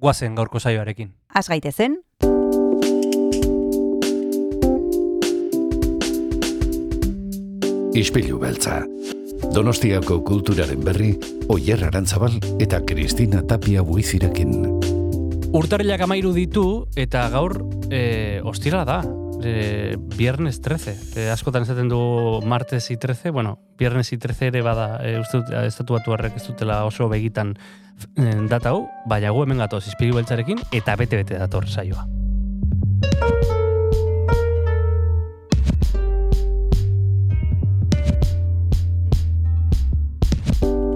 guazen gaurko saioarekin. Az gaitezen, Ispilu beltza. Donostiako kulturaren berri, Oyer Arantzabal eta Kristina Tapia buizirekin. Urtarrilak amairu ditu, eta gaur e, ostira da, e, viernes 13. E, askotan esaten du martes y 13, bueno, viernes y 13 ere bada, e, uste dut, estatu batu harrek ez dutela oso begitan e, data hau, baina gu hemen gatoz izpilu beltzarekin, eta bete-bete dator saioa.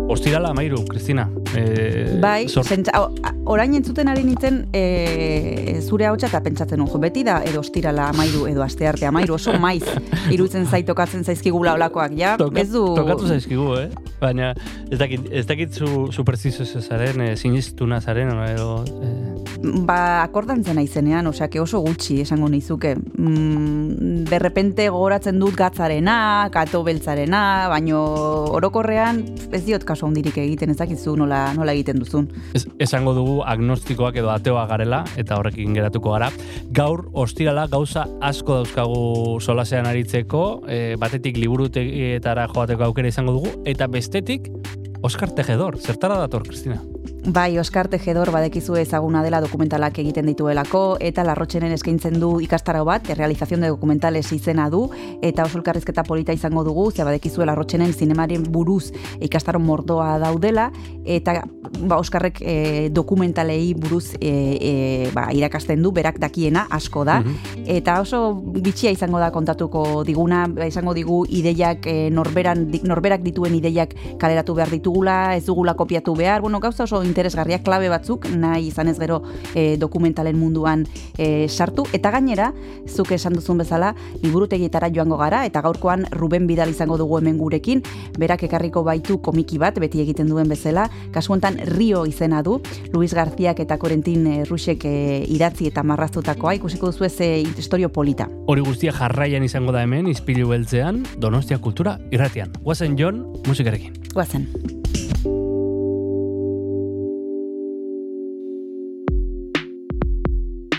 Ostirala amairu, Kristina. E, bai, zor- pentsa, o- orain entzuten ari nintzen e, zure hautsa eta pentsatzen un jo, beti da edo ostirala amairu edo astearte amairu, oso maiz irutzen zaitokatzen zaizkigula olakoak, ja, Toka- ez du... Tokatu zaizkigu, eh? Baina ez dakit, ez dakit zu, zu preciso zaren, e, sinistuna zaren, edo... E, Ba, akordantzen naizenean, osea, que oso gutxi esango nizuke. Mm, de repente gogoratzen dut gatzarena, kato beltzarena, baino orokorrean ez diot kaso handirik egiten, ez dakizu nola, nola egiten duzun. ez, esango dugu agnostikoak edo ateoa garela, eta horrekin geratuko gara. Gaur, ostirala, gauza asko dauzkagu solasean aritzeko, e, batetik liburutegietara joateko aukera izango dugu, eta bestetik, Oskar Tejedor, zertara dator, Kristina? Bai, Oskar Tejedor badekizu ezaguna dela dokumentalak egiten dituelako, eta larrotxenen eskaintzen du ikastaro bat, realizazion de dokumentales izena du, eta oso elkarrizketa polita izango dugu, ze badekizu larrotxenen zinemaren buruz ikastaro mordoa daudela, eta ba, Oskarrek e, dokumentalei buruz e, e, ba, irakasten du, berak dakiena asko da, Mhm. eta oso bitxia izango da kontatuko diguna, izango digu ideiak e, norberan, norberak dituen ideiak kaleratu behar ditugula, ez dugula kopiatu behar, bueno, gauza oso interesgarriak klabe batzuk, nahi izan ez gero e, dokumentalen munduan e, sartu, eta gainera, zuk esan duzun bezala, liburutegietara joango gara, eta gaurkoan Ruben Bidal izango dugu hemen gurekin, berak ekarriko baitu komiki bat, beti egiten duen bezala, kasu honetan Rio izena du, Luis Garziak eta Korentin e, Rusek e, idatzi eta marraztutakoa, ikusiko duzu ez e, historio polita. Hori guztia jarraian izango da hemen, izpilu beltzean, Donostia Kultura irratian. Guazen Jon, musikarekin. Guazen.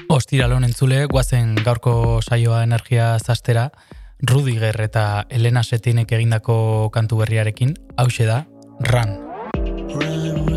Ostiralon entzule, guazen gaurko saioa energia zastera, Rudiger eta Elena Setinek egindako kantu berriarekin, hause da, Run.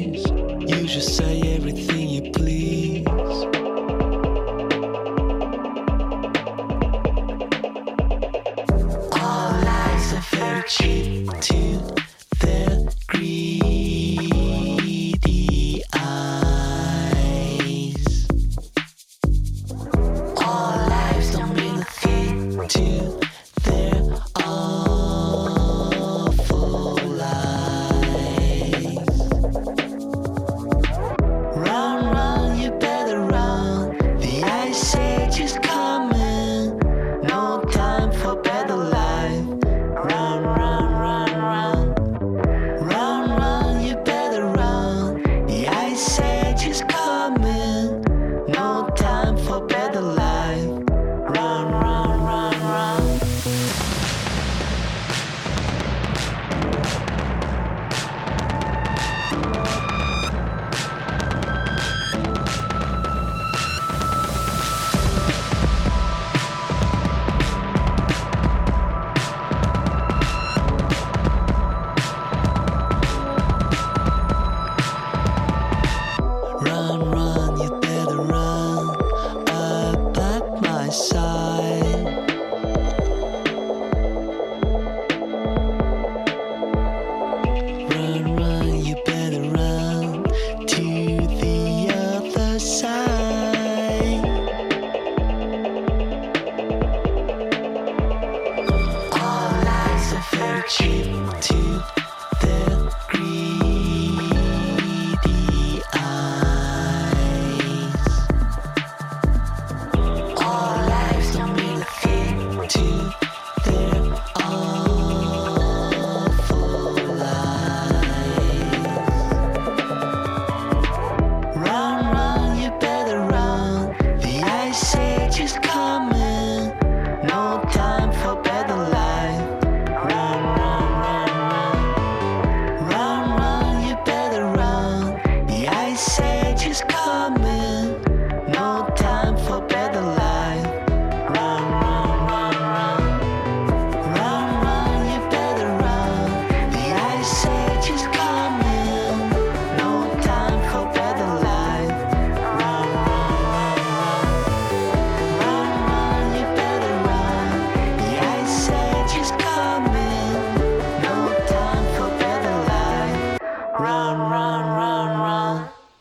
You just say everything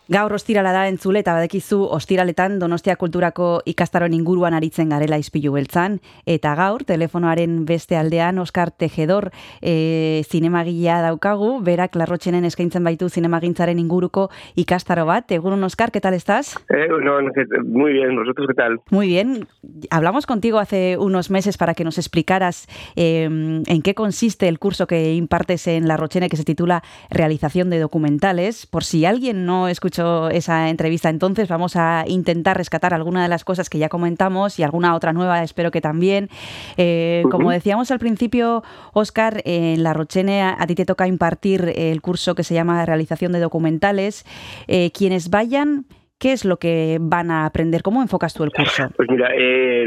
Gaur ostirala da entzule eta badekizu ostiraletan Donostia Kulturako ikastaroen inguruan aritzen garela izpilu beltzan eta gaur telefonoaren beste aldean Oskar Tejedor e, zinemagilea daukagu, berak larrotxenen eskaintzen baitu zinemagintzaren inguruko ikastaro bat. Egunon Oskar, ¿qué tal estás? Eh, no, muy bien, ¿vosotros qué tal? Muy bien. Hablamos contigo hace unos meses para que nos explicaras eh, en qué consiste el curso que impartes en La Rochene que se titula Realización de documentales. Por si alguien no escuchó esa entrevista entonces, vamos a intentar rescatar alguna de las cosas que ya comentamos y alguna otra nueva, espero que también. Eh, Como decíamos al principio, Oscar, en La Rochene a, a ti te toca impartir el curso que se llama Realización de documentales. Eh, quienes vayan... ¿Qué es lo que van a aprender? ¿Cómo enfocas tú el curso? Pues mira, eh,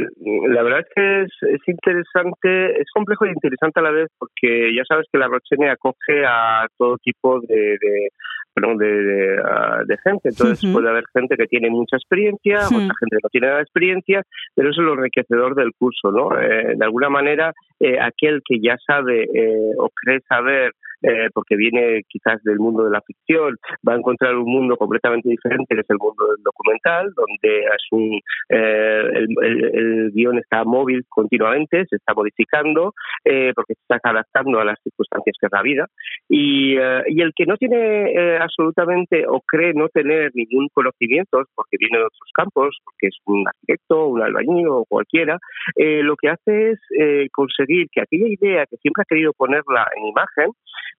la verdad es que es, es interesante, es complejo y interesante a la vez porque ya sabes que la Rochene acoge a todo tipo de, de perdón, de, de, ah, de gente. Entonces puede haber gente que tiene mucha experiencia, Hmm. otra gente que no tiene nada de experiencia, pero eso es lo enriquecedor del curso, ¿no? Eh, de alguna manera, eh, aquel que ya sabe eh, o cree saber eh, porque viene quizás del mundo de la ficción, va a encontrar un mundo completamente diferente, que es el mundo del documental, donde es un, eh, el, el- guion está móvil continuamente, se está modificando, eh, porque se está adaptando a las circunstancias que es la vida. Y, eh, y el que no tiene eh, absolutamente o cree no tener ningún conocimiento, porque viene de otros campos, porque es un arquitecto, un albañil o cualquiera, lo que hace es conseguir que aquella idea que siempre ha querido ponerla en imagen,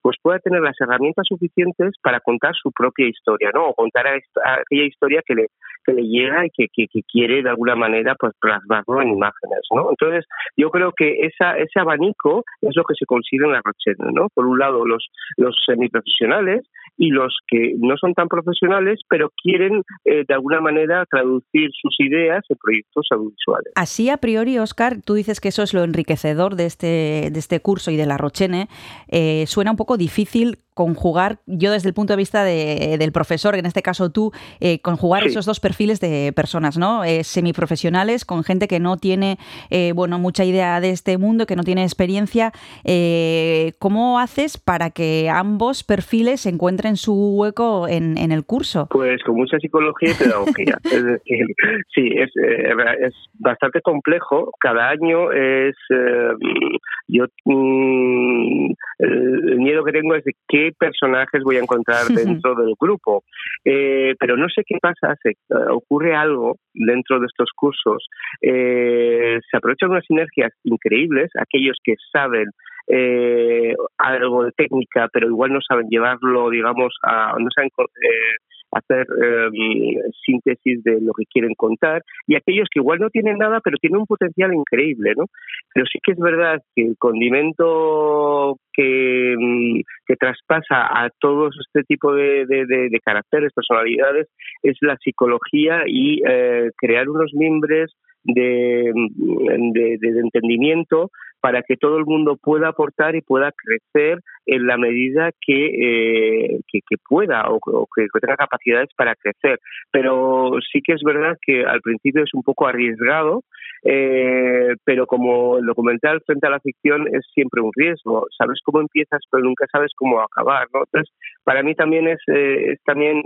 pues pueda tener las herramientas suficientes para contar su propia historia, ¿no? O contar a aquella historia que le, que le llega y que, que, que quiere de alguna manera pues plasmarlo en imágenes, ¿no? Entonces, yo creo que esa, ese abanico es lo que se consigue en la Rochelle, ¿no? Por un lado, los, los semiprofesionales y los que no son tan profesionales, pero quieren eh, de alguna manera traducir sus ideas en proyectos audiovisuales. Así a priori, Oscar, tú dices que eso es lo enriquecedor de este, de este curso y de la Rochene. Eh, suena un poco difícil conjugar, yo desde el punto de vista de- del profesor, en este caso tú, eh, conjugar Sí. esos dos perfiles de personas, ¿no? Eh, semiprofesionales con gente que no tiene, eh, bueno, mucha idea de este mundo, que no tiene experiencia. Eh, ¿Cómo haces para que ambos perfiles encuentren su hueco en, en el curso? Pues con mucha psicología y pedagogía. es decir, sí, es, eh, es bastante complejo. Cada año es. eh, yo. mm, el, miedo que tengo es de qué personajes voy a encontrar dentro del grupo. Eh, pero no sé qué pasa, se, eh, ocurre algo dentro de estos cursos. Eh, se aprovechan unas sinergias increíbles, aquellos que saben eh, algo de técnica, pero igual no saben llevarlo, digamos, a, no saben eh, hacer eh, síntesis de lo que quieren contar, y aquellos que igual no tienen nada, pero tienen un potencial increíble, ¿no? Pero sí que es verdad que el condimento que, que traspasa a todos este tipo de, de- de- de caracteres, personalidades, es la psicología y eh, crear unos mimbres de, de- de- entendimiento para que todo el mundo pueda aportar y pueda crecer en la medida que, eh, que, pueda o, que, tenga capacidades para crecer. Pero sí que es verdad que al principio es un poco arriesgado, eh, pero como el documental frente a la ficción es siempre un riesgo. Sabes cómo empiezas, pero nunca sabes cómo acabar. ¿no? Entonces, para mí también es, eh, es también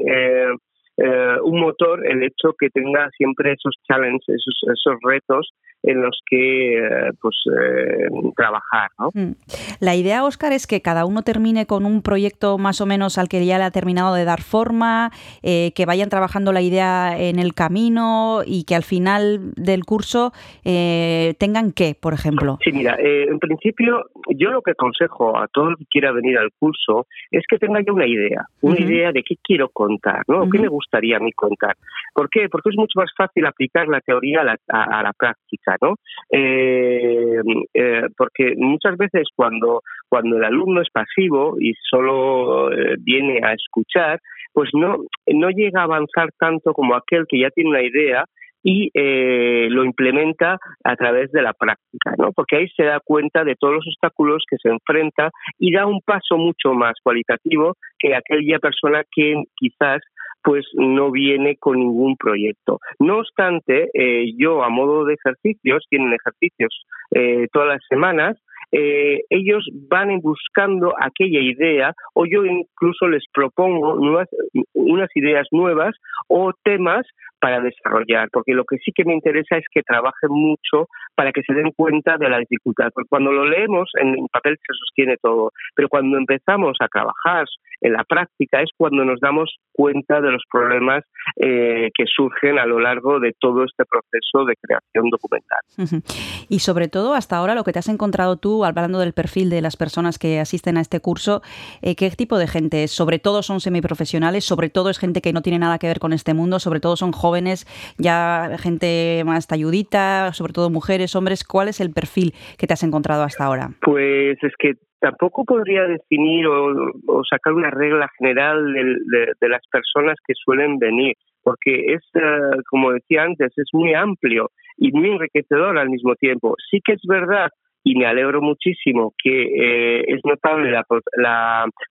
eh, un motor el hecho que tenga siempre esos challenges, esos, esos retos en los que eh, pues eh, trabajar, ¿no? Mm. La idea, Óscar, es que cada uno termine con un proyecto más o menos al que ya le ha terminado de dar forma, que vayan trabajando la idea en el camino y que al final del curso tengan qué, por ejemplo. Sí, mira, en principio yo lo que aconsejo a todo el que quiera venir al curso es que tenga ya una idea, una idea de qué quiero contar, ¿no? ¿Qué Ujú. me gustaría a mí contar? ¿Por qué? Porque es mucho más fácil aplicar la teoría a la, a- a la práctica, ¿no? Eh, eh, porque muchas veces cuando, cuando el alumno es pasivo y solo eh, viene a escuchar, pues no, no llega a avanzar tanto como aquel que ya tiene una idea y eh, lo implementa a través de la práctica, ¿no? Porque ahí se da cuenta de todos los obstáculos que se enfrenta y da un paso mucho más cualitativo que aquella persona que quizás pues no viene con ningún proyecto. No obstante, eh, yo a modo de ejercicios, tienen ejercicios eh, todas las semanas, eh, ellos van buscando aquella idea o yo incluso les propongo nuevas, unas ideas nuevas o temas para desarrollar, porque lo que sí que me interesa es que trabajen mucho para que se den cuenta de la dificultad, porque cuando lo leemos en papel se sostiene todo, pero cuando empezamos a trabajar en la práctica es cuando nos damos cuenta de los problemas eh, que surgen a lo largo de todo este proceso de creación documental. Y sobre todo, hasta ahora, lo que te has encontrado tú, hablando del perfil de las personas que asisten a este curso, eh, ¿qué tipo de gente es? Sobre todo son semiprofesionales, sobre todo es gente que no tiene nada que ver con este mundo, sobre todo son jóvenes, ya gente más talludita, sobre todo mujeres, hombres. ¿Cuál es el perfil que te has encontrado hasta ahora? Pues es que tampoco podría definir o, sacar una regla general de, de las personas que suelen venir, porque es, eh, como decía antes, es muy amplio y muy enriquecedor al mismo tiempo. Sí que es verdad y me alegro muchísimo que eh, es notable la,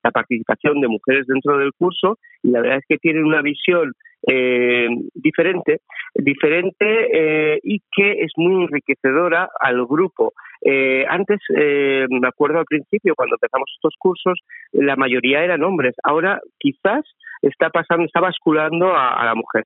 la participación de mujeres dentro del curso y la verdad es que tienen una visión eh, diferente, diferente eh, y que es muy enriquecedora al grupo. Eh, antes, eh, me acuerdo al principio, cuando empezamos estos cursos, la mayoría eran hombres. Ahora, quizás está pasando, está basculando a, la mujer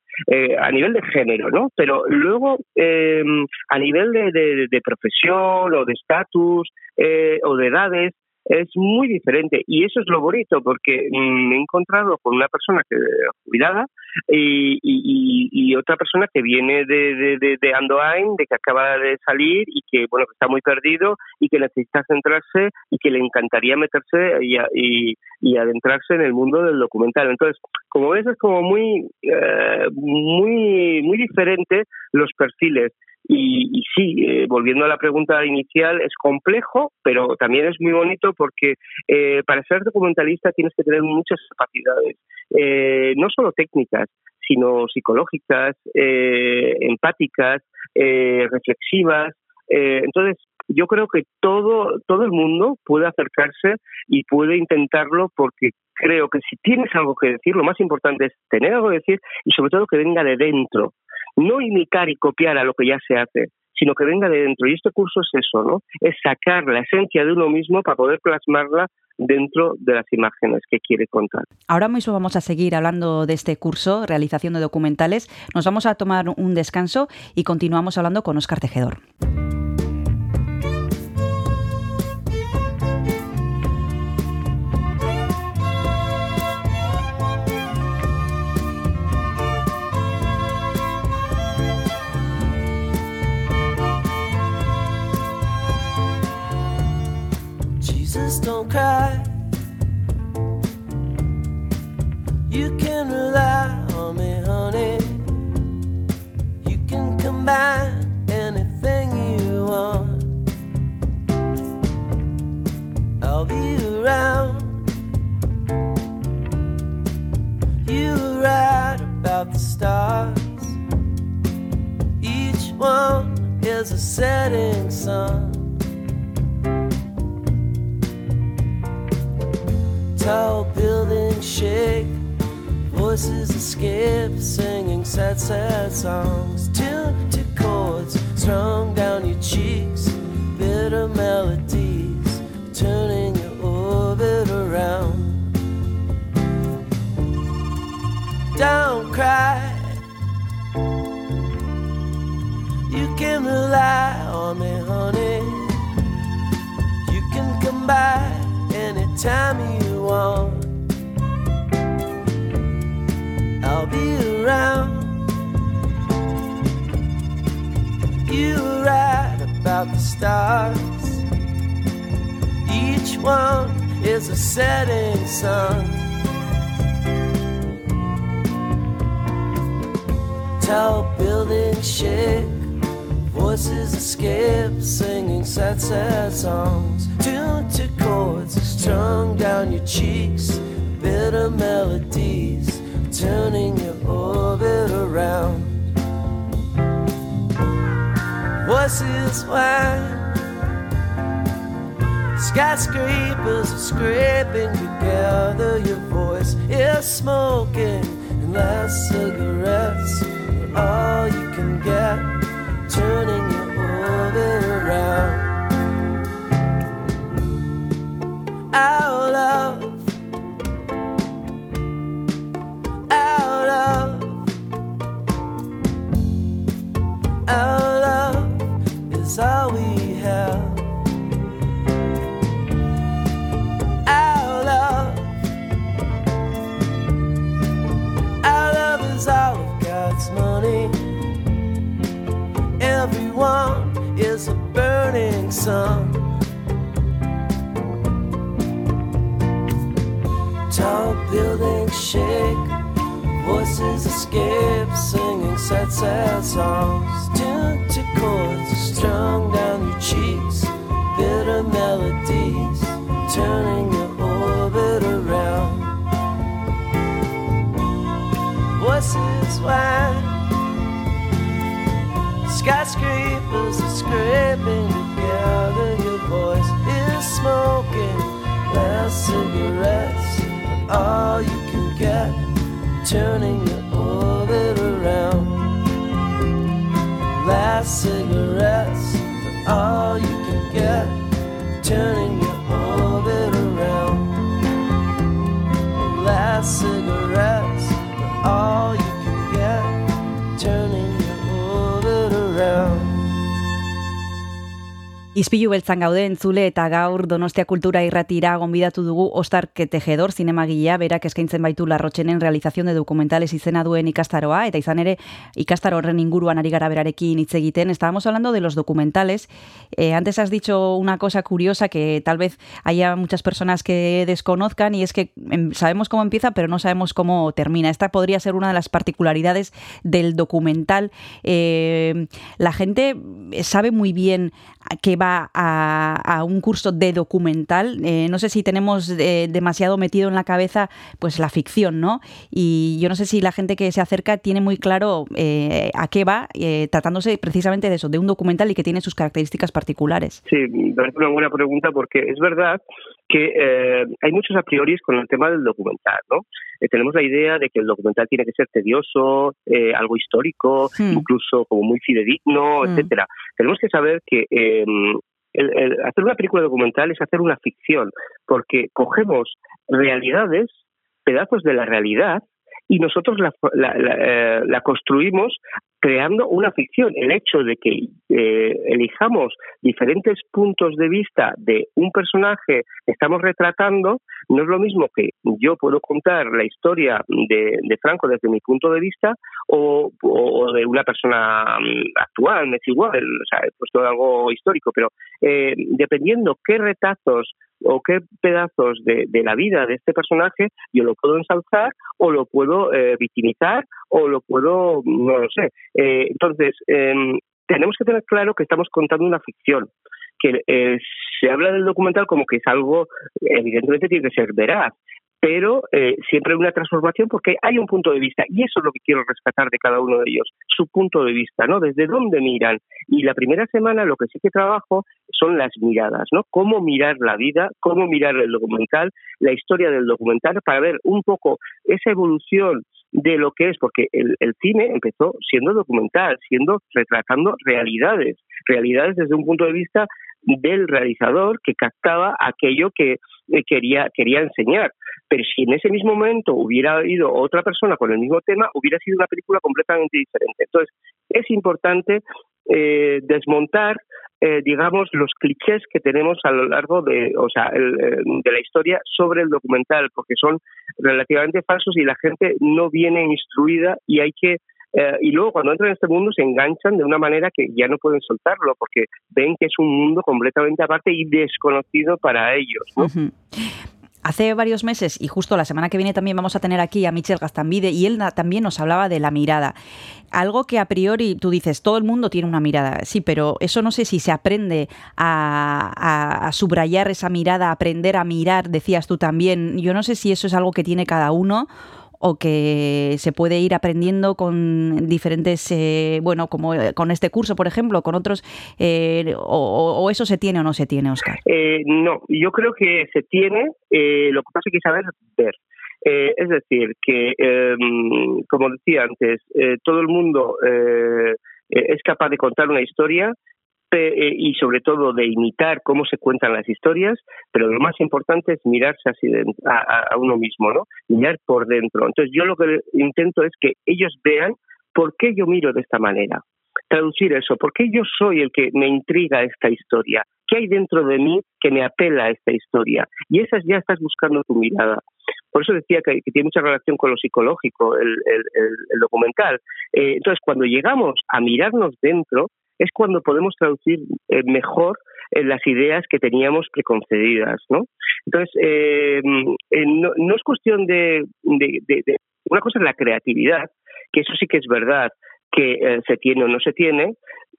a nivel de género, ¿no? Pero luego eh, a nivel de profesión o de estatus eh, o de edades es muy diferente y eso es lo bonito porque mm, me he encontrado con una persona que jubilada y, y, y otra persona que viene de, de, de, de Andoain, de que acaba de salir y que bueno está muy perdido y que necesita centrarse y que le encantaría meterse y, y, y adentrarse en el mundo del documental. Entonces, como ves, es como muy eh, muy muy diferente los perfiles. Y, y sí, eh, volviendo a la pregunta inicial, es complejo, pero también es muy bonito porque eh, para ser documentalista tienes que tener muchas capacidades, eh, no solo técnicas, sino psicológicas, eh, empáticas, eh, reflexivas. Eh, entonces, yo creo que todo, todo el mundo puede acercarse y puede intentarlo porque creo que si tienes algo que decir, lo más importante es tener algo que decir y sobre todo que venga de dentro, no imitar y copiar a lo que ya se hace, sino que venga de dentro. Y este curso es eso, ¿no? Es sacar la esencia de uno mismo para poder plasmarla dentro de las imágenes que quiere contar. Ahora mismo vamos a seguir hablando de este curso, realización de documentales. Nos vamos a tomar un descanso y continuamos hablando con Óscar Tejedor. Cry. You can rely on me, honey. You can combine anything you want. I'll be around. You were right about the stars. Each one is a setting sun. Tall buildings shake, voices escape, singing sad, sad songs. Tuned to chords strung down your cheeks, bitter melodies, turning your orbit around. Don't cry. You can rely on me, honey. You can come by anytime you I'll be around. You right about the stars. Each one is a setting sun. Tall buildings shake, voices escape, singing sad, sad songs. Chords strung down your cheeks, bitter melodies, turning your orbit around. Voices whine, skyscrapers are scraping together. Your voice is smoking, and last cigarettes are all you can get, turning your orbit around. out of, out of, out of is all we have. Out of, out of is all of God's money. Everyone is a burning sun. Buildings shake, voices escape, singing sad, sad songs. Tuned to chords strung down your cheeks, bitter melodies, turning your orbit around. Voices wide, skyscrapers are scraping together. Your voice is smoking last cigarettes, all you can get, turning your orbit around. Last cigarettes, but all you can get, turning your orbit Izpilu beltzan gaude entzule eta gaur Donostia Kultura irratira gonbidatu dugu Ostar Ketejedor zinemagilea berak eskaintzen baitu Larrotxenen realización de documentales izena duen ikastaroa eta izan ere ikastaro horren inguruan ari gara berarekin hitz egiten. Estábamos hablando de los documentales. Eh, antes has dicho una cosa curiosa que tal vez haya muchas personas que desconozcan y es que em, sabemos cómo empieza pero no sabemos cómo termina. Esta podría ser una de las particularidades del documental. Eh, la gente sabe muy bien que va a, un curso de documental. Eh, no sé si tenemos eh, demasiado metido en la cabeza pues la ficción, ¿no? Y yo no sé si la gente que se acerca tiene muy claro eh, a qué va, eh, tratándose precisamente de eso, de un documental y que tiene sus características particulares. Sí, parece una buena pregunta porque es verdad que eh, hay muchos a priori con el tema del documental, ¿no? Eh, tenemos la idea de que el documental tiene que ser tedioso, eh, algo histórico, Hmm. incluso como muy fidedigno, Hmm. etcétera. Tenemos que saber que eh, el- el hacer una película documental es hacer una ficción, porque cogemos realidades, pedazos de la realidad, y nosotros la, la- la, eh, la construimos creando una ficción. El hecho de que eh, elijamos diferentes puntos de vista de un personaje que estamos retratando no es lo mismo que yo puedo contar la historia de, de Franco desde mi punto de vista o, de una persona mm, actual, es igual, o sea, he puesto algo histórico, pero eh, dependiendo qué retazos o qué pedazos de, de la vida de este personaje yo lo puedo ensalzar o lo puedo eh, victimizar o lo puedo, no lo sé. Eh, entonces, eh, tenemos que tener claro que estamos contando una ficción que eh, se habla del documental como que es algo, evidentemente tiene que ser veraz, pero eh, siempre hay una transformación porque hay un punto de vista y eso es lo que quiero rescatar de cada uno de ellos, su punto de vista, ¿no? Desde dónde miran. Y la primera semana lo que sí que trabajo son las miradas, ¿no? Cómo mirar la vida, cómo mirar el documental, la historia del documental para ver un poco esa evolución de lo que es, porque el, el cine empezó siendo documental, siendo retratando realidades, realidades desde un punto de vista del realizador que captaba aquello que eh, quería quería enseñar. Pero si en ese mismo momento hubiera ido otra persona con el mismo tema, hubiera sido una película completamente diferente. Entonces, es importante eh, desmontar, eh, digamos, los clichés que tenemos a lo largo de, o sea, el, eh, de la historia sobre el documental, porque son relativamente falsos y la gente no viene instruida y hay que eh, y luego cuando entran en este mundo se enganchan de una manera que ya no pueden soltarlo porque ven que es un mundo completamente aparte y desconocido para ellos. ¿no? Hace varios meses, y justo la semana que viene también vamos a tener aquí a Michel Gastambide, y él también nos hablaba de la mirada. Algo que a priori tú dices, todo el mundo tiene una mirada, sí, pero eso no sé si se aprende a, a- a subrayar esa mirada, aprender a mirar, decías tú también. Yo no sé si eso es algo que tiene cada uno o que se puede ir aprendiendo con diferentes, eh, bueno, como eh, con este curso, por ejemplo, con otros, eh, o, eso se tiene o no se tiene, Oscar. Eh, no, yo creo que se tiene, eh, lo que pasa es que saber ver. Eh, es decir, que, eh, como decía antes, todo el mundo es capaz de contar una historia y sobre todo de imitar cómo se cuentan las historias, pero lo más importante es mirarse a, uno mismo, ¿no? Mirar por dentro. Entonces yo lo que intento es que ellos vean por qué yo miro de esta manera. Traducir eso, por qué yo soy el que me intriga esta historia, qué hay dentro de mí que me apela a esta historia. Y esas ya estás buscando tu mirada. Por eso decía que, tiene mucha relación con lo psicológico, el, el- el- el documental. Eh, entonces, cuando llegamos a mirarnos dentro, es cuando podemos traducir eh, mejor eh, las ideas que teníamos preconcebidas, ¿no? Entonces, eh, eh, no, es cuestión de, Una cosa es la creatividad, que eso sí que es verdad, que se tiene o no se tiene,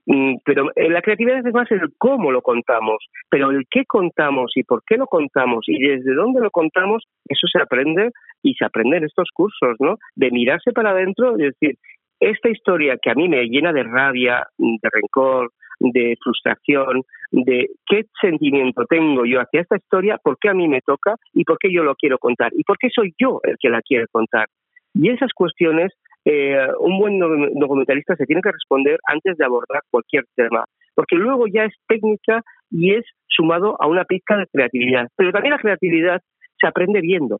mm, pero la creatividad es más el cómo lo contamos, pero el qué contamos y por qué lo contamos y desde dónde lo contamos, eso se aprende y se aprende en estos cursos, ¿no? De mirarse para adentro y decir, esta historia que a mí me llena de rabia, de rencor, de frustración, de qué sentimiento tengo yo hacia esta historia, por qué a mí me toca y por qué yo lo quiero contar y por qué soy yo el que la quiere contar. Y esas cuestiones, eh, un buen do- documentalista se tiene que responder antes de abordar cualquier tema, porque luego ya es técnica y es sumado a una pizca de creatividad. Pero también la creatividad se aprende viendo.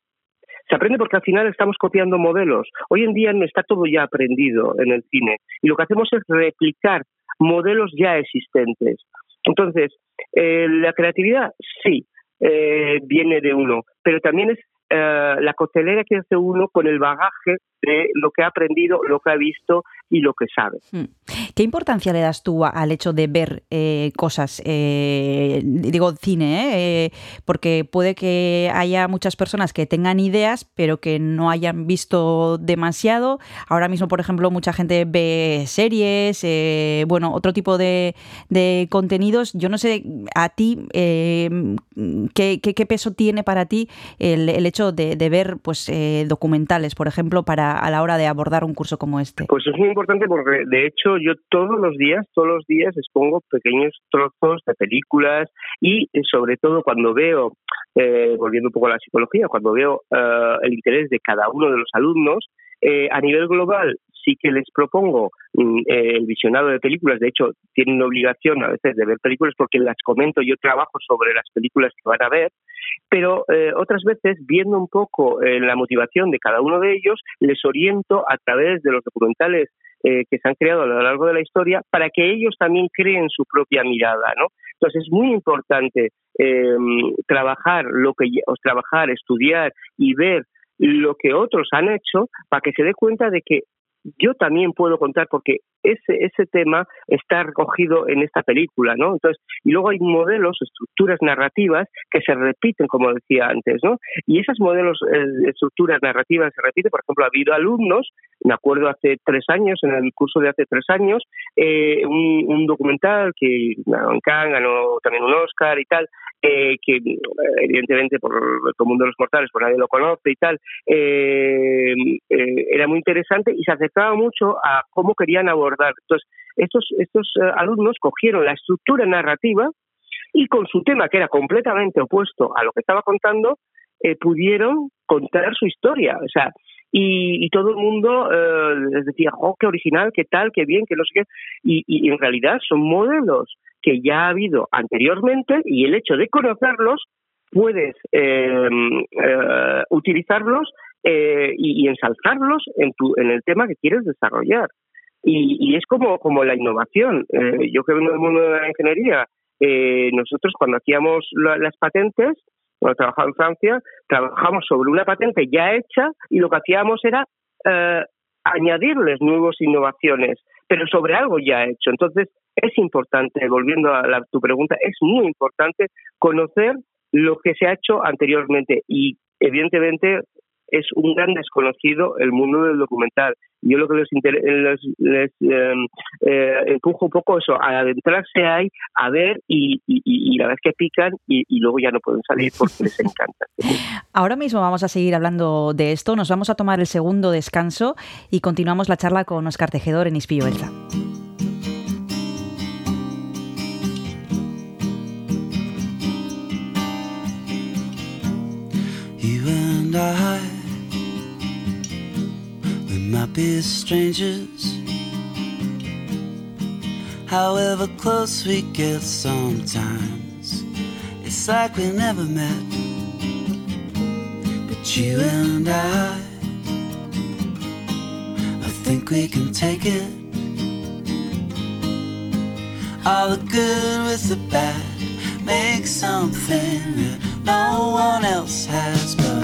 Se aprende porque al final estamos copiando modelos. Hoy en día no está todo ya aprendido en el cine y lo que hacemos es replicar modelos ya existentes. Entonces, eh, la creatividad sí eh, viene de uno, pero también es eh, la costelera que hace uno con el bagaje de lo que ha aprendido, lo que ha visto y lo que sabe. Hmm. ¿Qué importancia le das tú al hecho de ver eh, cosas? eh, digo cine, ¿eh? Eh, porque puede que haya muchas personas que tengan ideas, pero que no hayan visto demasiado. Ahora mismo, por ejemplo, mucha gente ve series, eh, bueno, otro tipo de, de contenidos. Yo no sé a ti eh, qué, qué- qué peso tiene para ti el, el hecho de, de ver pues documentales, por ejemplo, para a la hora de abordar un curso como este. Pues es muy importante porque, de hecho, yo todos los días, todos los días expongo pequeños trozos de películas y, eh, sobre todo, cuando veo, eh, volviendo un poco a la psicología, cuando veo eh, el interés de cada uno de los alumnos, a nivel global sí que les propongo mm, el visionado de películas. De hecho, tienen obligación a veces de ver películas porque las comento, yo trabajo sobre las películas que van a ver pero otras veces, viendo un poco la motivación de cada uno de ellos, les oriento a través de los documentales eh, que se han creado a lo largo de la historia para que ellos también creen su propia mirada, ¿no? Entonces es muy importante eh, trabajar lo que trabajar, estudiar y ver lo que otros han hecho para que se dé cuenta de que yo también puedo contar porque ese ese tema está recogido en esta película, ¿no? Entonces, y luego hay modelos, estructuras narrativas que se repiten, como decía antes, ¿no? Y esas modelos, eh, estructuras narrativas se repiten, por ejemplo, ha habido alumnos, me acuerdo hace tres años, en el curso de hace tres años, eh, un, un documental que ganó ganó también un Oscar y tal, eh, que eh, evidentemente por el común de los mortales, pues nadie lo conoce y tal, eh, eh, era muy interesante y se acercaba mucho a cómo querían abordar. Entonces, estos, estos eh, alumnos cogieron la estructura narrativa y con su tema, que era completamente opuesto a lo que estaba contando, eh, pudieron contar su historia. O sea, y, todo el mundo eh, les decía, oh, qué original, qué tal, qué bien, qué no sé qué. Y, en realidad son modelos que ya ha habido anteriormente y el hecho de conocerlos puedes eh, eh, utilizarlos y, y ensalzarlos en, tu, en el tema que quieres desarrollar. Y, y es como, como la innovación. Eh, yo que vengo del mundo de la ingeniería, eh, nosotros cuando hacíamos la- las patentes, cuando trabajaba en Francia, trabajamos sobre una patente ya hecha y lo que hacíamos era eh, añadirles nuevas innovaciones, pero sobre algo ya hecho. Entonces, es importante, volviendo a la- tu pregunta, es muy importante conocer lo que se ha hecho anteriormente y, evidentemente, es un gran desconocido el mundo del documental. Yo lo que les, inter- les, les, eh, eh, empujo un poco eso, a adentrarse ahí, a ver y, y, y- la vez que pican y, y luego ya no pueden salir porque les encanta. Ahora mismo vamos a seguir hablando de esto, nos vamos a tomar el segundo descanso y continuamos la charla con Oscar Tejedor en Ispillo and I, might be strangers. However close we get sometimes, it's like we never met. But you and I, I think we can take it. All the good with the bad, make something that no one else has but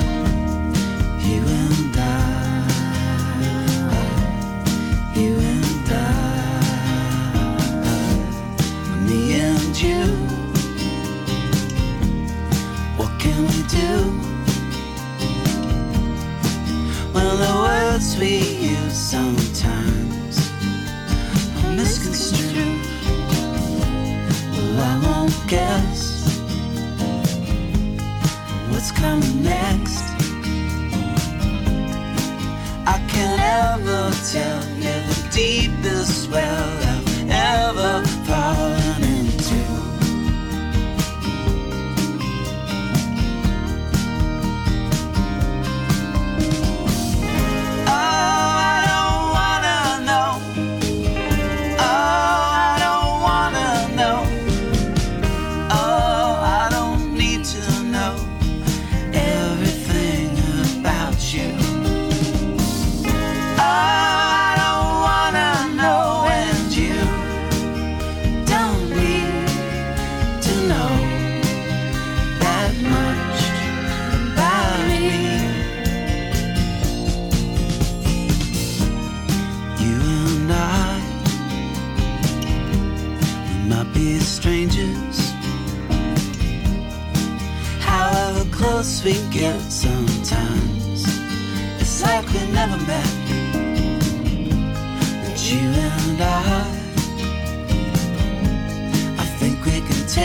well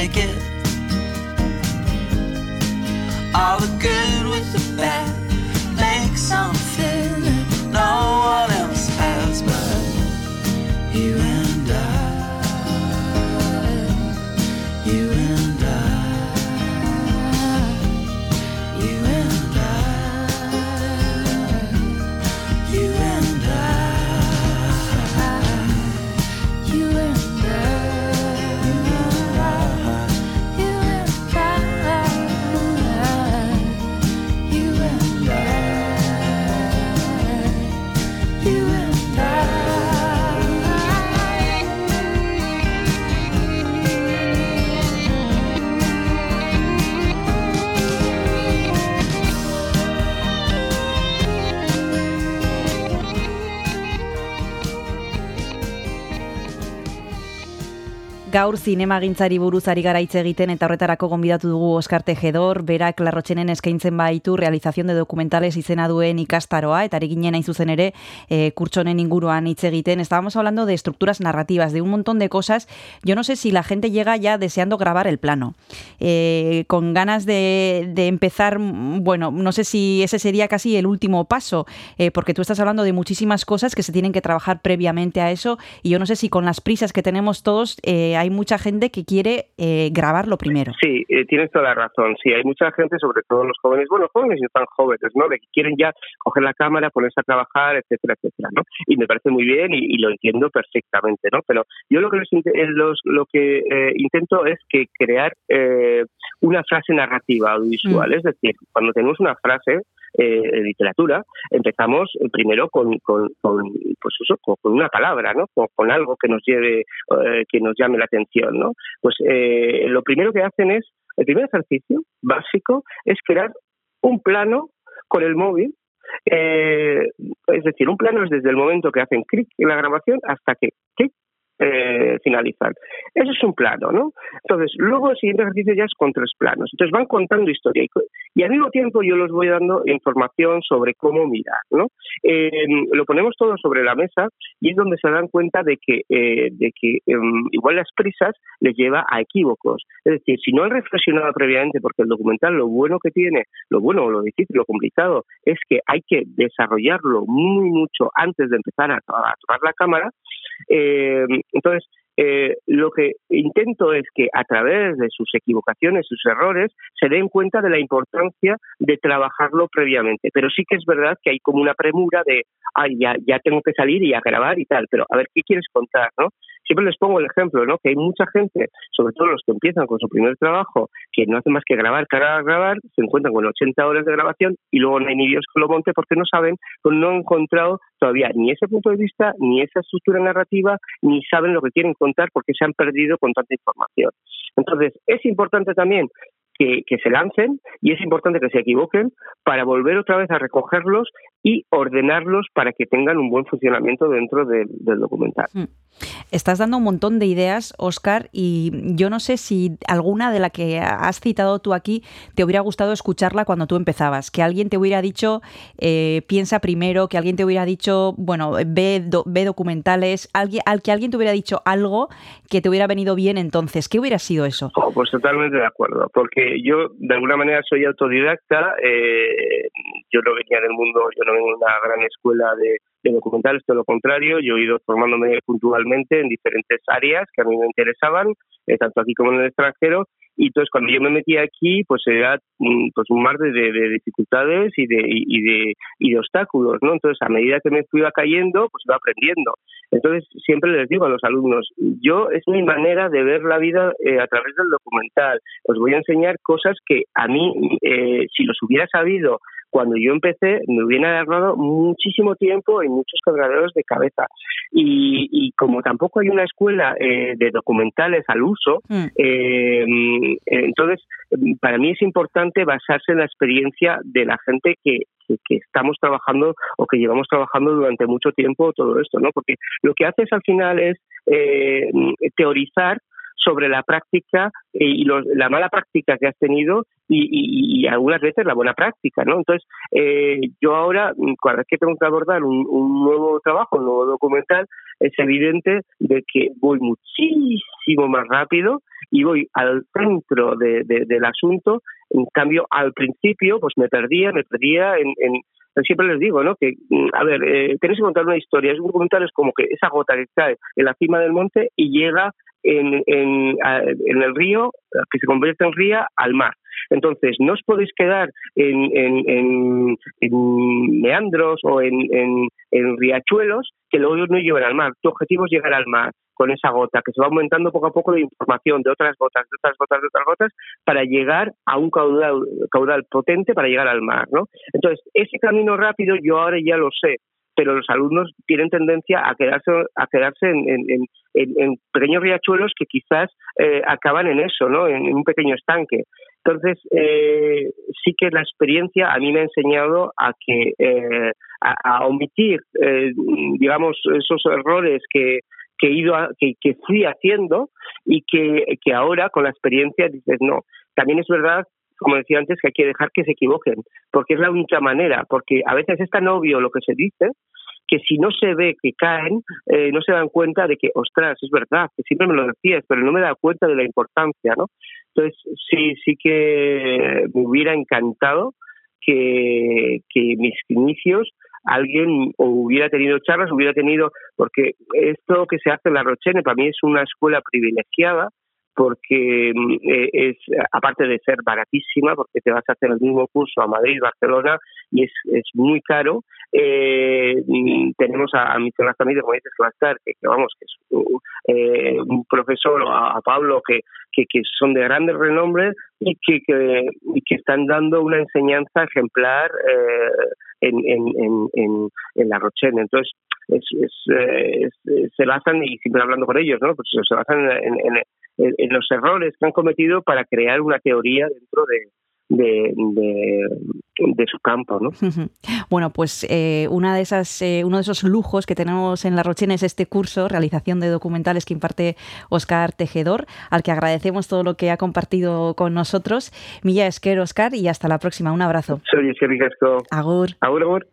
take it. All the good with the bad, Gaur zinemagintzari buruz ari gara hitz egiten eta horretarako gonbidatu dugu Oskar Tejedor, berak larrotxenen eskaintzen baitu realización de documentales izena duen ikastaroa, eta ari ginen hain zuzen ere eh, kurtsonen inguruan hitz. Estábamos hablando de estructuras narrativas, de un montón de cosas. Yo no sé si la gente llega ya deseando grabar el plano, eh, con ganas de, empezar, bueno, no sé si ese sería casi el último paso, eh, porque tú estás hablando de muchísimas cosas que se tienen que trabajar previamente a eso, y yo no sé si con las prisas que tenemos todos hay mucha gente que quiere eh, grabarlo primero. Sí, eh, tienes toda la razón. Sí, hay mucha gente, sobre todo los jóvenes, bueno, jóvenes y no tan jóvenes, ¿no? De que quieren ya coger la cámara, ponerse a trabajar, etcétera, etcétera, ¿no? Y me parece muy bien y, y lo entiendo perfectamente, ¿no? Pero yo lo que eh, los- lo que eh, intento es que crear eh, una frase narrativa audiovisual, es decir, cuando tenemos una frase eh, literatura, empezamos eh, primero con, con, pues eso, con, una palabra, ¿no? Con, con algo que nos lleve, eh, que nos llame la atención, ¿no? Pues eh, lo primero que hacen es, el primer ejercicio básico es crear un plano con el móvil. eh, es decir, un plano es desde el momento que hacen clic en la grabación hasta que clic eh, finalizan. Eso es un plano, ¿no? Entonces, luego el siguiente ejercicio ya es con tres planos. Entonces van contando historia y, y al mismo tiempo yo les voy dando información sobre cómo mirar, ¿no? Eh, lo ponemos todo sobre la mesa y es donde se dan cuenta de que, eh, de que em, igual las prisas les lleva a equívocos. Es decir, si no han reflexionado previamente, porque el documental lo bueno que tiene, lo bueno, lo difícil, lo complicado, es que hay que desarrollarlo muy mucho antes de empezar a, a tomar la cámara, eh, entonces, eh, lo que intento es que a través de sus equivocaciones, sus errores, se den cuenta de la importancia de trabajarlo previamente. Pero sí que es verdad que hay como una premura de, ay, ya, ya tengo que salir y a grabar y tal, pero a ver, ¿qué quieres contar, no? Siempre les pongo el ejemplo, ¿no? Que hay mucha gente, sobre todo los que empiezan con su primer trabajo, que no hacen más que grabar, grabar, grabar, se encuentran con 80 horas de grabación y luego no hay ni Dios que lo monte porque no saben, pues no han encontrado todavía ni ese punto de vista, ni esa estructura narrativa, ni saben lo que quieren contar porque se han perdido con tanta información. Entonces, es importante también que, que, se lancen y es importante que se equivoquen para volver otra vez a recogerlos y ordenarlos para que tengan un buen funcionamiento dentro del, documental. Hmm. Estás dando un montón de ideas, Oscar, y yo no sé si alguna de la que has citado tú aquí te hubiera gustado escucharla cuando tú empezabas. Que alguien te hubiera dicho, eh, piensa primero, que alguien te hubiera dicho, bueno, ve, do- ve documentales, alguien, al que alguien te hubiera dicho algo que te hubiera venido bien entonces. ¿Qué hubiera sido eso? Oh, pues totalmente de acuerdo, porque yo de alguna manera soy autodidacta, eh, yo no venía del mundo, yo no vengo de una gran escuela de, de documentales, todo lo contrario, yo he ido formándome puntualmente en diferentes áreas que a mí me interesaban, eh, tanto aquí como en el extranjero, y entonces cuando yo me metí aquí, pues era mm, pues un mar de, de- de dificultades y de, y, de, y de obstáculos, ¿no? Entonces a medida que me iba cayendo, pues iba aprendiendo. Entonces siempre les digo a los alumnos, yo es mi manera de ver la vida eh, a través del documental. Os voy a enseñar cosas que a mí, eh, si los hubiera sabido cuando yo empecé, me hubiera ahorrado muchísimo tiempo y muchos quebraderos de cabeza. Y, y como tampoco hay una escuela eh, de documentales al uso, Mm. eh, entonces para mí es importante basarse en la experiencia de la gente que, que, que estamos trabajando o que llevamos trabajando durante mucho tiempo todo esto, ¿no? Porque lo que haces al final es eh, teorizar sobre la práctica eh, y los- la mala práctica que has tenido y, algunas veces la buena práctica, ¿no? Entonces, eh, yo ahora, mm, cada vez que tengo que abordar un, un nuevo trabajo, un nuevo documental, es evidente de que voy muchísimo más rápido y voy al centro de- del asunto. En cambio, al principio, pues me perdía, me perdía en, en- siempre les digo, ¿no? Que, mm, a ver, eh, tenéis que contar una historia. Es un documental es como que esa gota que cae en la cima del monte y llega en, en, en el río, que se convierte en ría, al mar. Entonces, no os podéis quedar en, en, en- en meandros o en riachuelos que luego no llevan al mar. Tu objetivo es llegar al mar con esa gota, que se va aumentando poco a poco de información de otras gotas, de otras gotas, de otras gotas, para llegar a un caudal, caudal potente para llegar al mar, ¿no? Entonces, ese camino rápido yo ahora ya lo sé, pero los alumnos tienen tendencia a quedarse a quedarse en, en- pequeños riachuelos que quizás eh, acaban en eso, ¿no? En, un pequeño estanque. Entonces, eh, sí que la experiencia a mí me ha enseñado a que eh, a, a omitir, eh, digamos, esos errores que, que he ido a- que, que fui haciendo y que, que ahora con la experiencia dices no. También es verdad como decía antes, que hay que dejar que se equivoquen, porque es la única manera, porque a veces es tan obvio lo que se dice que si no se ve que caen, eh, no se dan cuenta de que, ostras, es verdad, que siempre me lo decías, pero no me da cuenta de la importancia, ¿no? Entonces, sí, sí que me hubiera encantado que, que mis inicios alguien hubiera tenido charlas, hubiera tenido, porque esto que se hace en la Rochene para mí es una escuela privilegiada, porque mm, eh, es aparte de ser baratísima porque te vas a hacer el mismo curso a Madrid Barcelona y es, es muy caro eh, tenemos a, a Miquel también como dices que va que, vamos que es un, eh, profesor a, Pablo que, que, que son de grandes renombre y que, que, que están dando una enseñanza ejemplar eh, en, en, en, en, la Rochelle. Entonces es, es, eh, es, se basan y siempre hablando con ellos no pues se basan en, en los errores que han cometido para crear una teoría dentro de, de, de, de, su campo, ¿no? Bueno, pues eh, una de esas, eh, uno de esos lujos que tenemos en La Rochena es este curso, realización de documentales que imparte Oscar Tejedor, al que agradecemos todo lo que ha compartido con nosotros. Milla Esquer, Oscar, y hasta la próxima. Un abrazo. Soy Esquer Agur. Agur, agur.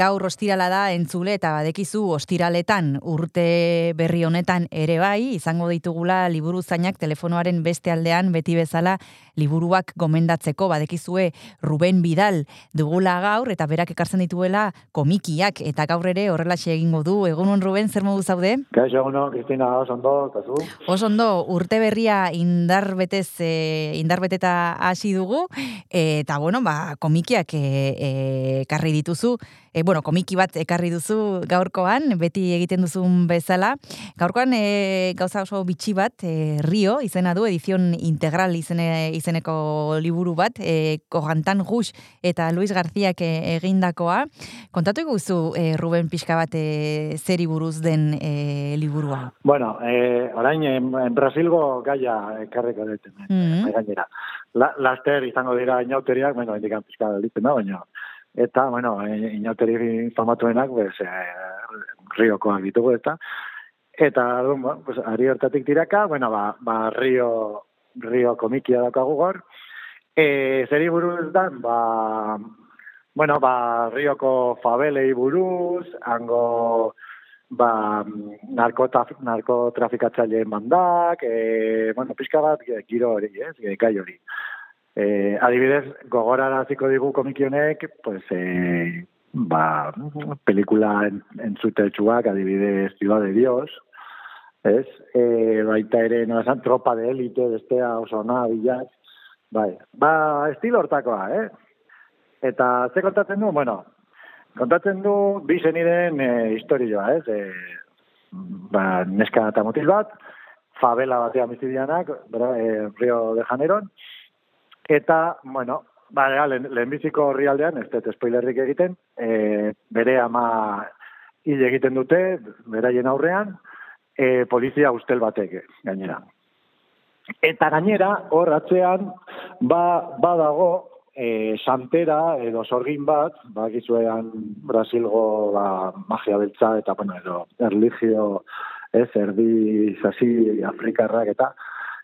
Gaur ostirala da entzule eta badekizu ostiraletan. Urte berri honetan ere bai, izango ditugula liburu zainak telefonoaren beste aldean beti bezala liburuak gomendatzeko. Badekizue Ruben Bidal dugula gaur eta berak ekartzen dituela komikiak eta gaur ere horrelaxe egingo du. Egunon Ruben, zer modu zaude? Kaixo, eguno, Kristina, oso ondo, eta zu? Oso ondo, urte berria indar betez, e, indar beteta hasi dugu, eta bueno, ba, komikiak e, e, ekarri dituzu, e, bueno, komiki bat ekarri duzu gaurkoan, beti egiten duzun bezala. Gaurkoan e, gauza oso bitxi bat, e, Rio, izena du, edizion integral izene, izeneko liburu bat, e, Gux eta Luis Garziak e, egindakoa. Kontatu guzu, e, Ruben pixka bat, e, zeri buruz den e, liburua? Bueno, eh, orain en, en Brasilgo gaia ekarriko dut, mm Mhm. gainera. La, laster izango dira inauteriak, bueno, indikan pizka ditzen da, baina eta, bueno, eh, inauteri famatuenak, pues, eh, riokoak ditugu, eta eta, bueno, pues, ari hortatik tiraka, bueno, ba, ba rio, rio komikia daukagu gor, e, zeri buruz da, ba, bueno, ba, rioko fabelei buruz, hango, ba, narkotaf, narkotrafikatzaileen bandak, e, bueno, pixka bat giro hori, ez, e, gai hori. E, adibidez, gogoraraziko digu komikionek, pues, e, ba, pelikula en, entzutetsuak, adibidez, Ciudad de Dios, ez? E, baita ere, no esan, tropa de élite, bestea oso ona, bilak, bai, ba, estilo hortakoa, eh? Eta ze kontatzen du, bueno, kontatzen du bi zeniren e, historioa, ez? E, ba, neska eta mutil bat, favela batean bizidianak, bera, e, Rio de Janeiro, eta, bueno, ba, ega, lehen, lehenbiziko horri ez dut spoilerrik egiten, e, bere ama hil egiten dute, beraien aurrean, e, polizia ustel batek gainera. Eta gainera, hor atzean, ba, badago, e, santera edo sorgin bat, ba, Brasilgo ba, magia beltza eta, bueno, edo erligio, ez, erdi, zazi, afrikarrak eta,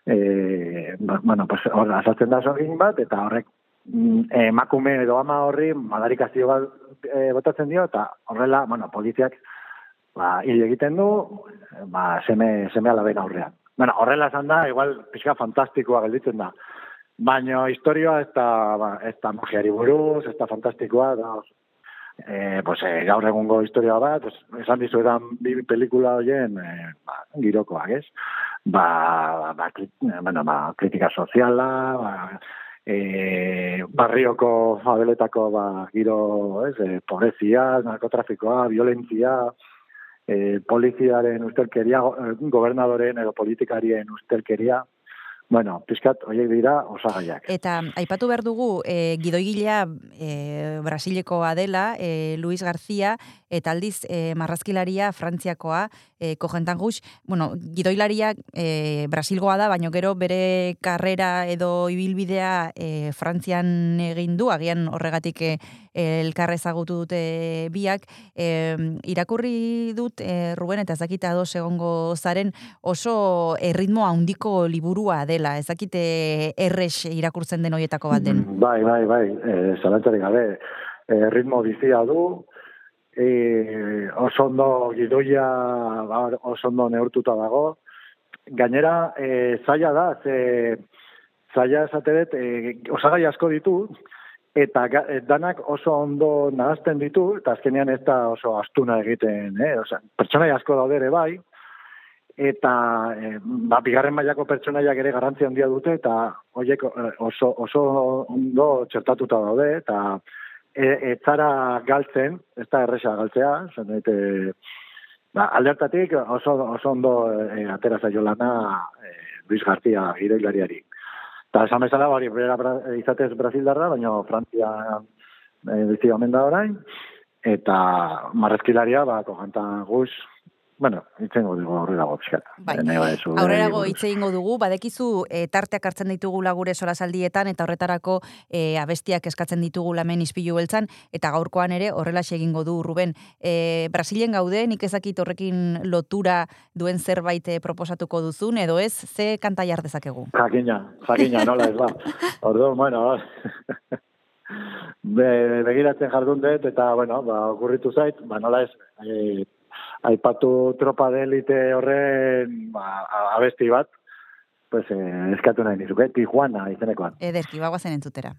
e, ba, bueno, pues, hor azaltzen da sorgin bat, eta horrek mm, emakume edo ama horri madarikazio bat e, botatzen dio, eta horrela, bueno, poliziak ba, hil egiten du, ba, seme, seme alaben aurrean. Bueno, horrela esan da, igual, pixka fantastikoa gelditzen da. Baina historioa ez da, ba, ez da magiari buruz, ez da fantastikoa, da, e, pues, e, gaur egungo historia bat, pues, esan dizu edan bi pelikula horien e, ba, girokoak, ez? Ba, ba, kri, bueno, ba, kritika soziala, ba, e, barrioko fabeletako ba, giro, ez, e, pobrezia, narkotrafikoa, violentzia, e, poliziaren ustelkeria, eh, gobernadoren edo politikarien ustelkeria, bueno, pizkat, horiek dira osagaiak. Eta aipatu behar dugu, e, gidoigilea e, Brasilekoa dela, e, Luis García, eta aldiz e, marrazkilaria Frantziakoa, e, kojentan guz, bueno, gidoilaria e, Brasilgoa da, baina gero bere karrera edo ibilbidea e, Frantzian egin du, agian horregatik e, elkar ezagutu dute biak. E, irakurri dut, e, Ruben, eta ez dakit ados egongo zaren, oso erritmo handiko liburua dela, ez dakite errex irakurtzen den hoietako bat den. Bai, bai, bai, e, gabe, e, ritmo bizia du, e, oso ondo gidoia ba, oso ondo neurtuta dago. Gainera, e, zaila da, ze zaila esate dut, e, osagai asko ditu, eta e, danak oso ondo nahazten ditu, eta azkenean ez da oso astuna egiten, eh? Osea, pertsonai asko daude ere bai, eta e, ba, bigarren mailako pertsonaiak ere garrantzi handia dute, eta horiek eh, oso, oso ondo txertatuta daude, eta e, ez zara galtzen, ez da erresa galtzea, zen daite, ba, aldertatik oso, oso ondo e, atera zaio lana e, Luis García giroilariari. Eta esan bezala, hori, bera izatez Brasildarra, baina Frantzia e, bizi da orain, eta marrezkilaria, ba, kojanta guz, Bueno, itzengo dugu aurrerago pixkat. Bai, bai aurrerago itzengo dugu, badekizu e, tarteak hartzen ditugula gure solasaldietan eta horretarako e, abestiak eskatzen ditugu lamen izpilu beltzan, eta gaurkoan ere horrelaxe egingo du Ruben. E, Brasilen gaude, nik ezakit horrekin lotura duen zerbait proposatuko duzun, edo ez, ze kanta jar dezakegu? Jakina, jakina, nola ez ba. Orduan, bueno, Be, begiratzen jardun dut, eta, bueno, ba, okurritu zait, ba, nola ez, e, aipatu tropa delite horren ba, abesti bat, pues, eh, eskatu nahi nizuke, Tijuana izeneko bat. Ederki, bagoazen entzutera.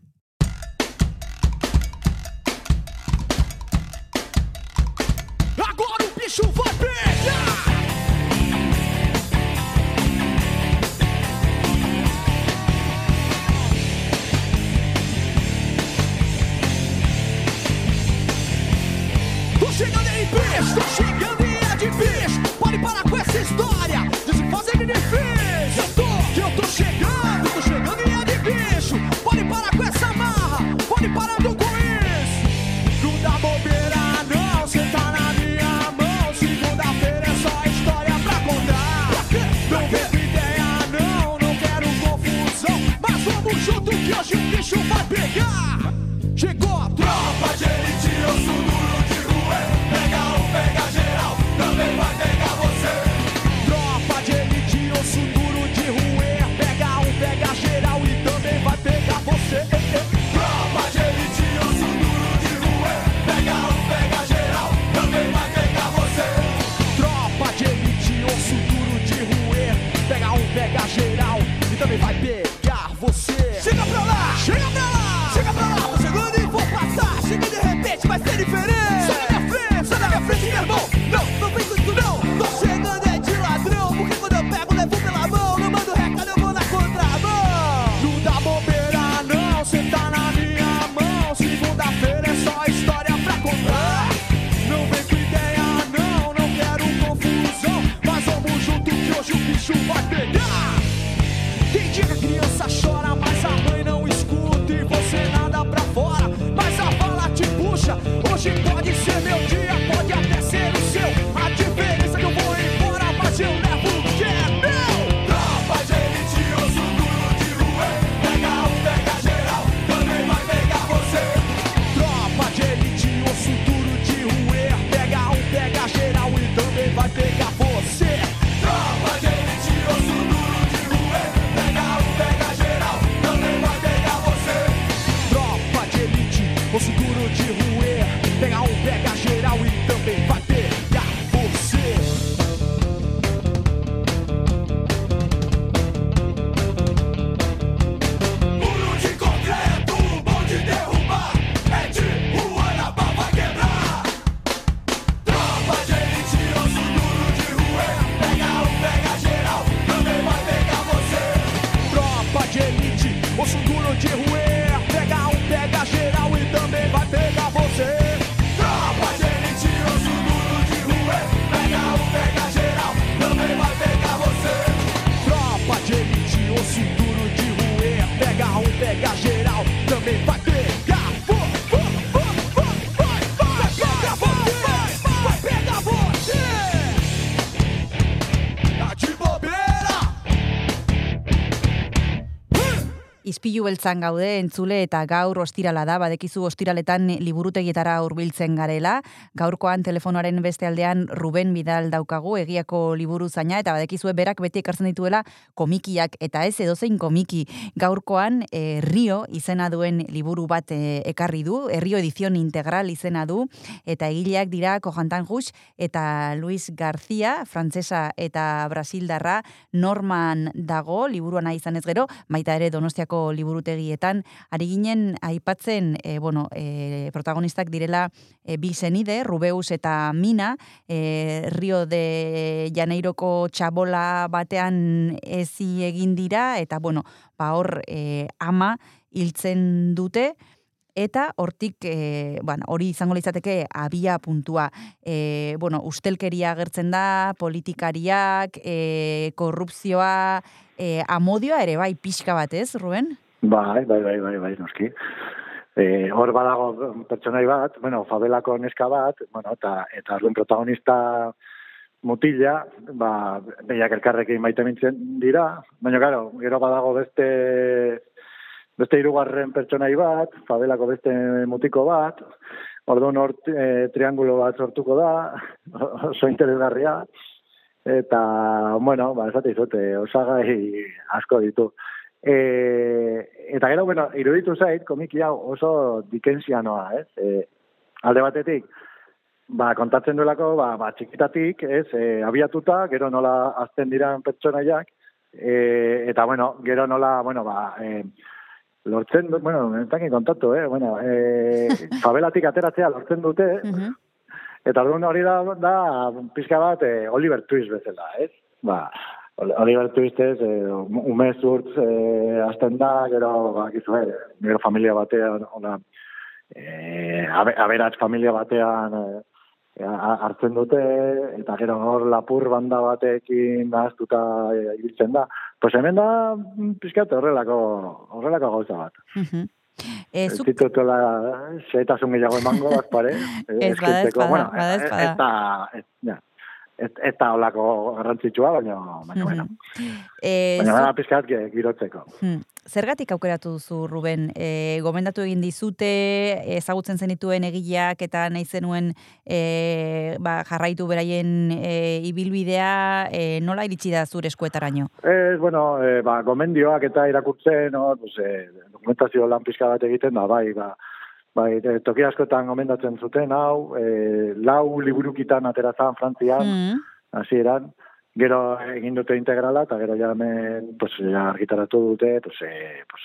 oihu beltzan gaude entzule eta gaur ostirala da, badekizu ostiraletan liburutegietara hurbiltzen garela. Gaurkoan telefonoaren beste aldean Ruben Bidal daukagu egiako liburu zaina eta badekizu berak beti ekartzen dituela komikiak eta ez edozein komiki. Gaurkoan e, Rio izena duen liburu bat e, ekarri du, e, Rio edizion integral izena du eta egileak dira Kojantan Jus eta Luis Garcia, frantsesa eta brasildarra Norman dago liburuan izan ez gero, baita ere Donostiako liburu liburutegietan ari ginen aipatzen e, bueno, e, protagonistak direla eh, e, bi zenide, Rubeus eta Mina, e, Rio de Janeiroko txabola batean ezi egin dira eta bueno, ba hor e, ama hiltzen dute eta hortik e, bueno, hori izango litzateke abia puntua. E, bueno, ustelkeria agertzen da, politikariak, e, korrupzioa, e, amodioa ere bai pixka bat ez, Ruben? Bai, bai, bai, bai, bai, noski. E, hor badago pertsonai bat, bueno, fabelako neska bat, bueno, eta eta duen protagonista mutila, ba, behiak elkarrekin baita mintzen dira, baina, karo, gero badago beste beste irugarren pertsonai bat, fabelako beste mutiko bat, orduan hor e, triangulo bat sortuko da, oso interesgarria, eta, bueno, ba, esate izote, osagai asko ditu eta gero, bueno, iruditu zait, komiki hau oso dikensianoa, ez? E, alde batetik, ba, kontatzen duelako, ba, ba, txikitatik, ez, e, abiatuta, gero nola azten diran pertsonaiak, e, eta, bueno, gero nola, bueno, ba, e, lortzen du, bueno, entakin kontatu, eh? Bueno, e, favelatik ateratzea lortzen dute, Mhm. Eta orduan hori da, da pizka bat eh, Oliver Twist bezala, ez? Ba, Ol- Oliver Twist ez, eh, ume zurtz eh, azten da, gero, ba, gizu, eh, gero familia batean, ona, eh, abe, aberats familia batean eh, a- hartzen dute, eta gero hor lapur banda batekin nahaztuta eh, ibiltzen da. Pues hemen da, mm, pizka bat horrelako, horrelako gauza bat. Mhm. E, Ez zuk, ditutela xetasun gehiago emango, azpare. Ez, bada ez bada, ez- bada. Ez ez, da olako garrantzitsua, baina, baina, bueno, e, baina bada pizkat ge- girotzeko. Hmm. Zergatik aukeratu duzu, Ruben? E, gomendatu egin dizute, ezagutzen zenituen egileak eta nahi zenuen e, ba, jarraitu beraien e, ibilbidea, e, nola iritsi da zure eskuetaraino? Ez, bueno, e, ba, gomendioak eta irakurtzen, no, pues, e, dokumentazio lan pizka bat egiten da, bai, ba, bai, e, toki askotan gomendatzen zuten, hau, e, lau liburukitan aterazan Frantzian, Mm. hasieran, gero egin dute integrala, eta gero ja hemen, pues, ja argitaratu dute, pues, e, pues,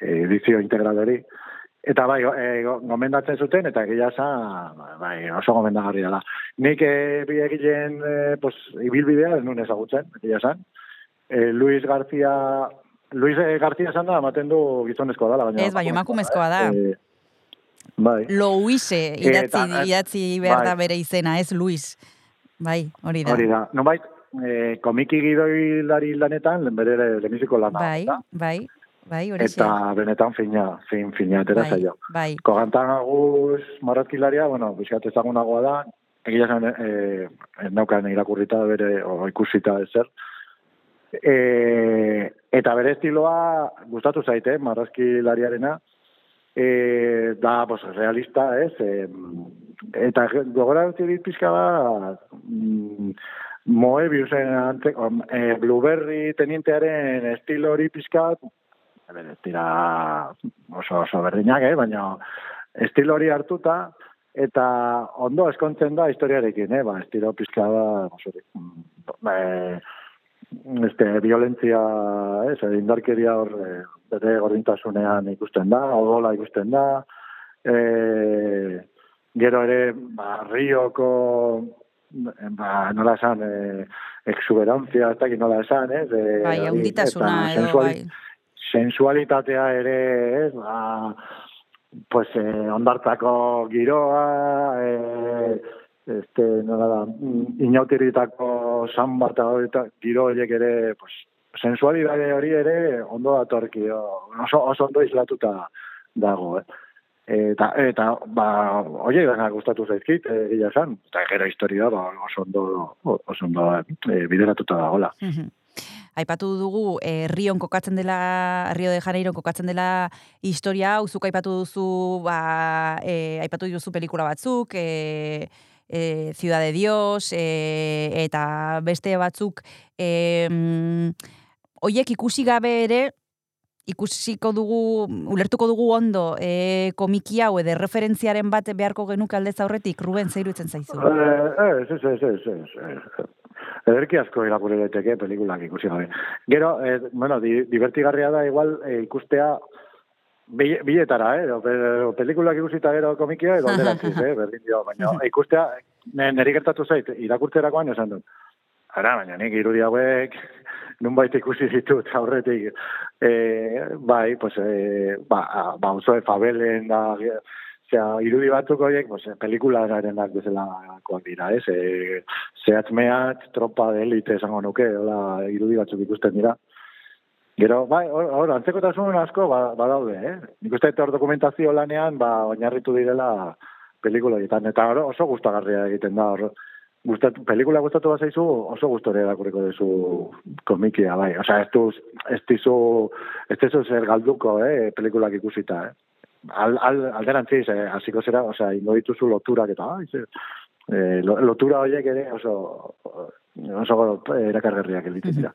e, edizio integral hori. Eta bai, e, go- gomendatzen zuten, eta egia esan, bai, oso gomendagarri dela. Nik e, bi egileen, e, pues, ibilbidea, ez nuen ezagutzen, egia esan. E, Luis García, Luis eh, García esan da, ematen du gizonezkoa dela, baina... Ez, baina emakumezkoa da. E, bai. Louise idatzi, Eta, eh, idatzi behar da bai. bere izena, ez Luis. Bai, hori da. Hori da. Nonbait, e, komiki gidoilari lanetan, bere lehenbiziko lana. Bai, da. bai, bai, hori Eta benetan fina, fin, fina atera bai, zaio. bai. Kogantan aguz marrazkilaria, bueno, bizkat ezagunagoa da, egia zen, e, ez naukan irakurrita bere, o ikusita ezer. E, eta bere estiloa gustatu zaite, marrazkilariarena, e, da, pues, realista, ez? E, eta gogora dit pixka bat, mm, Moebiusen ante, e, Blueberry tenientearen estilo hori bere, ez dira oso, oso berdinak, eh? baina estilo hori hartuta, eta ondo eskontzen da historiarekin, eh? ba, estilo pixka da, oso, eh, este, violentzia, ez, indarkeria hor, eh, bere gordintasunean ikusten da, odola ikusten da, eh, gero ere, ba, rioko, ba, nola esan, eh, exuberantzia, ez dakit nola esan, ez? Eh, Bai, haunditasuna eta edo, sensuali- bai. sensualitatea ere, ez, ba, pues, eh, ondartako giroa, eh, este, nola da, mm, inautiritako samba eta giro horiek ere, pues, sensualidade hori ere ondo datorki, oso, oso ondo islatuta dago, eh. Eta, eta ba, oie, dena gustatu zaizkit, eh, gila esan, eta gero historia, ba, oso ondo, oso ondo eh, bideratuta dagoela. Mhm. Aipatu dugu, eh, Rion kokatzen dela, Rio de Janeiro kokatzen dela historia hau, aipatu duzu, ba, eh, aipatu duzu pelikula batzuk, eh, eh, Ciudad de Dios, eh, eta beste batzuk, eh, mm, oiek ikusi gabe ere, ikusiko dugu, ulertuko dugu ondo, eh, komiki hau edo referentziaren bat beharko genuke aldez aurretik, Ruben, zeirutzen zaizu? Eh, ez, ez, ez, ez, ez. Ederki asko irakurri daiteke pelikulak ikusi gabe. Gero, eh, bueno, di, divertigarria da igual eh, ikustea biletara, eh? O, pe- o pelikulak ikusita gero komikia edo alderantziz, eh? Berdin dio, baina ikustea, neri gertatu zait, irakurtzerakoan esan dut. Ara, baina nik irudi hauek nunbait ikusi ditut aurretik. E, bai, pues, e, ba, ba, oso fabelen da, Osea, irudi batzuk horiek, pues, pelikularenak bezalakoak dira, ez? E, zehatz mehatz, tropa de elite esango nuke, hola, irudi batzuk ikusten dira. Gero, bai, hor, hor antzekotasun asko ba, badaude, eh? Nik uste hor dokumentazio lanean, ba, oinarritu direla pelikula egiten, eta hor oso gustagarria egiten da, hor, gustatu, pelikula gustatu bat zaizu, oso gustore irakurriko duzu komikia, bai. Osea, ez duz, ez dizu, ez dizu zer galduko, eh, pelikulak ikusita, eh? Al, al, alderantziz, eh, hasiko zera, ingo dituzu loturak eta, ai, ze, eh, lo- lotura horiek ere oso, oso erakargarriak egiten dira.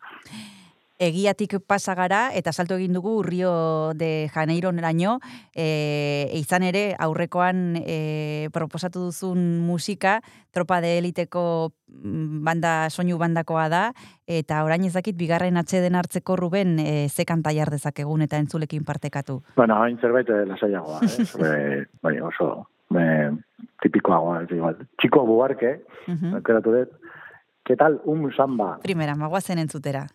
Egiatik pasa gara eta salto egin dugu Rio de Janeiro neraino, e, izan ere aurrekoan e, proposatu duzun musika, tropa de eliteko mm, banda, soinu bandakoa da, eta orain ezakit bigarren atxeden hartzeko ruben e, ze kanta jar dezakegun eta entzulekin partekatu. Bueno, hain zerbait eh, lasaiagoa, eh? Bai, oso, me, tipikoagoa, ez igual. Txiko buarke, aukeratu dut. ¿Qué tal un samba? Primera, magoazen entzutera.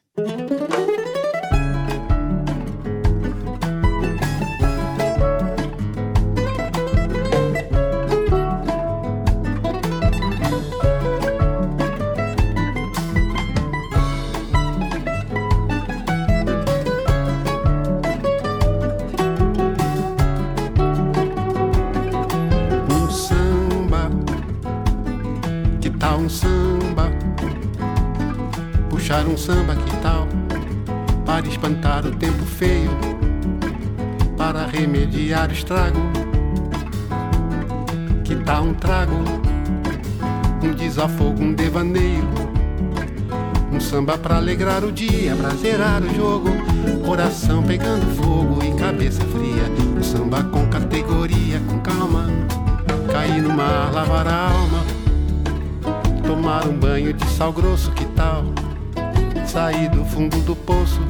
Puxar um samba, que tal? Para espantar o tempo feio, para remediar o estrago. Que tal um trago? Um desafogo, um devaneio. Um samba pra alegrar o dia, pra zerar o jogo. Coração pegando fogo e cabeça fria. Um samba com categoria, com calma. Cair no mar, lavar a alma. Tomar um banho de sal grosso, que tal? Sair do fundo do poço.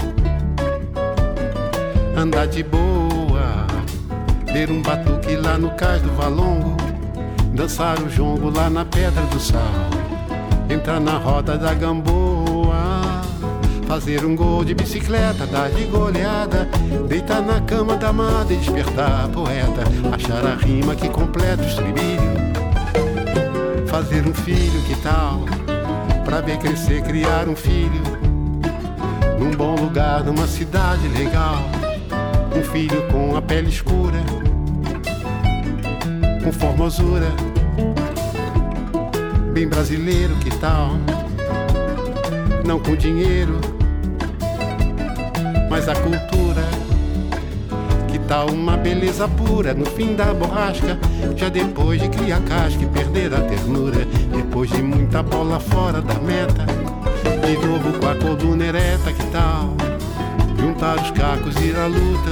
Andar de boa. Ver um batuque lá no cais do Valongo. Dançar o jongo lá na Pedra do Sal. Entrar na roda da gamboa. Fazer um gol de bicicleta, dar de goleada. Deitar na cama da amada e despertar a poeta. Achar a rima que completa o estribilho. Fazer um filho, que tal? Pra ver crescer, criar um filho. Bom lugar, numa cidade legal. Um filho com a pele escura. Com formosura. Bem brasileiro, que tal? Não com dinheiro, mas a cultura. Que tal uma beleza pura no fim da borrasca? Já depois de criar casca e perder a ternura. Depois de muita bola fora da meta. De novo com a coluna ereta, que tal? Juntar os cacos e ir à luta.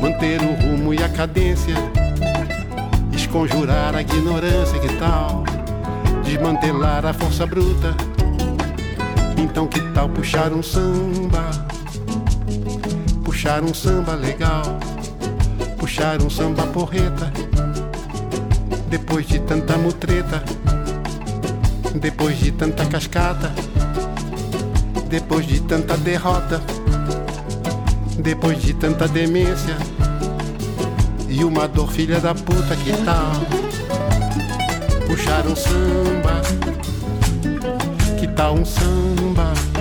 Manter o rumo e a cadência. Esconjurar a ignorância, que tal? Desmantelar a força bruta. Então que tal puxar um samba? Puxar um samba legal. Puxar um samba porreta. Depois de tanta mutreta. Depois de tanta cascata. Depois de tanta derrota. Depois de tanta demência. E uma dor filha da puta que tal? Puxar um samba. Que tal um samba?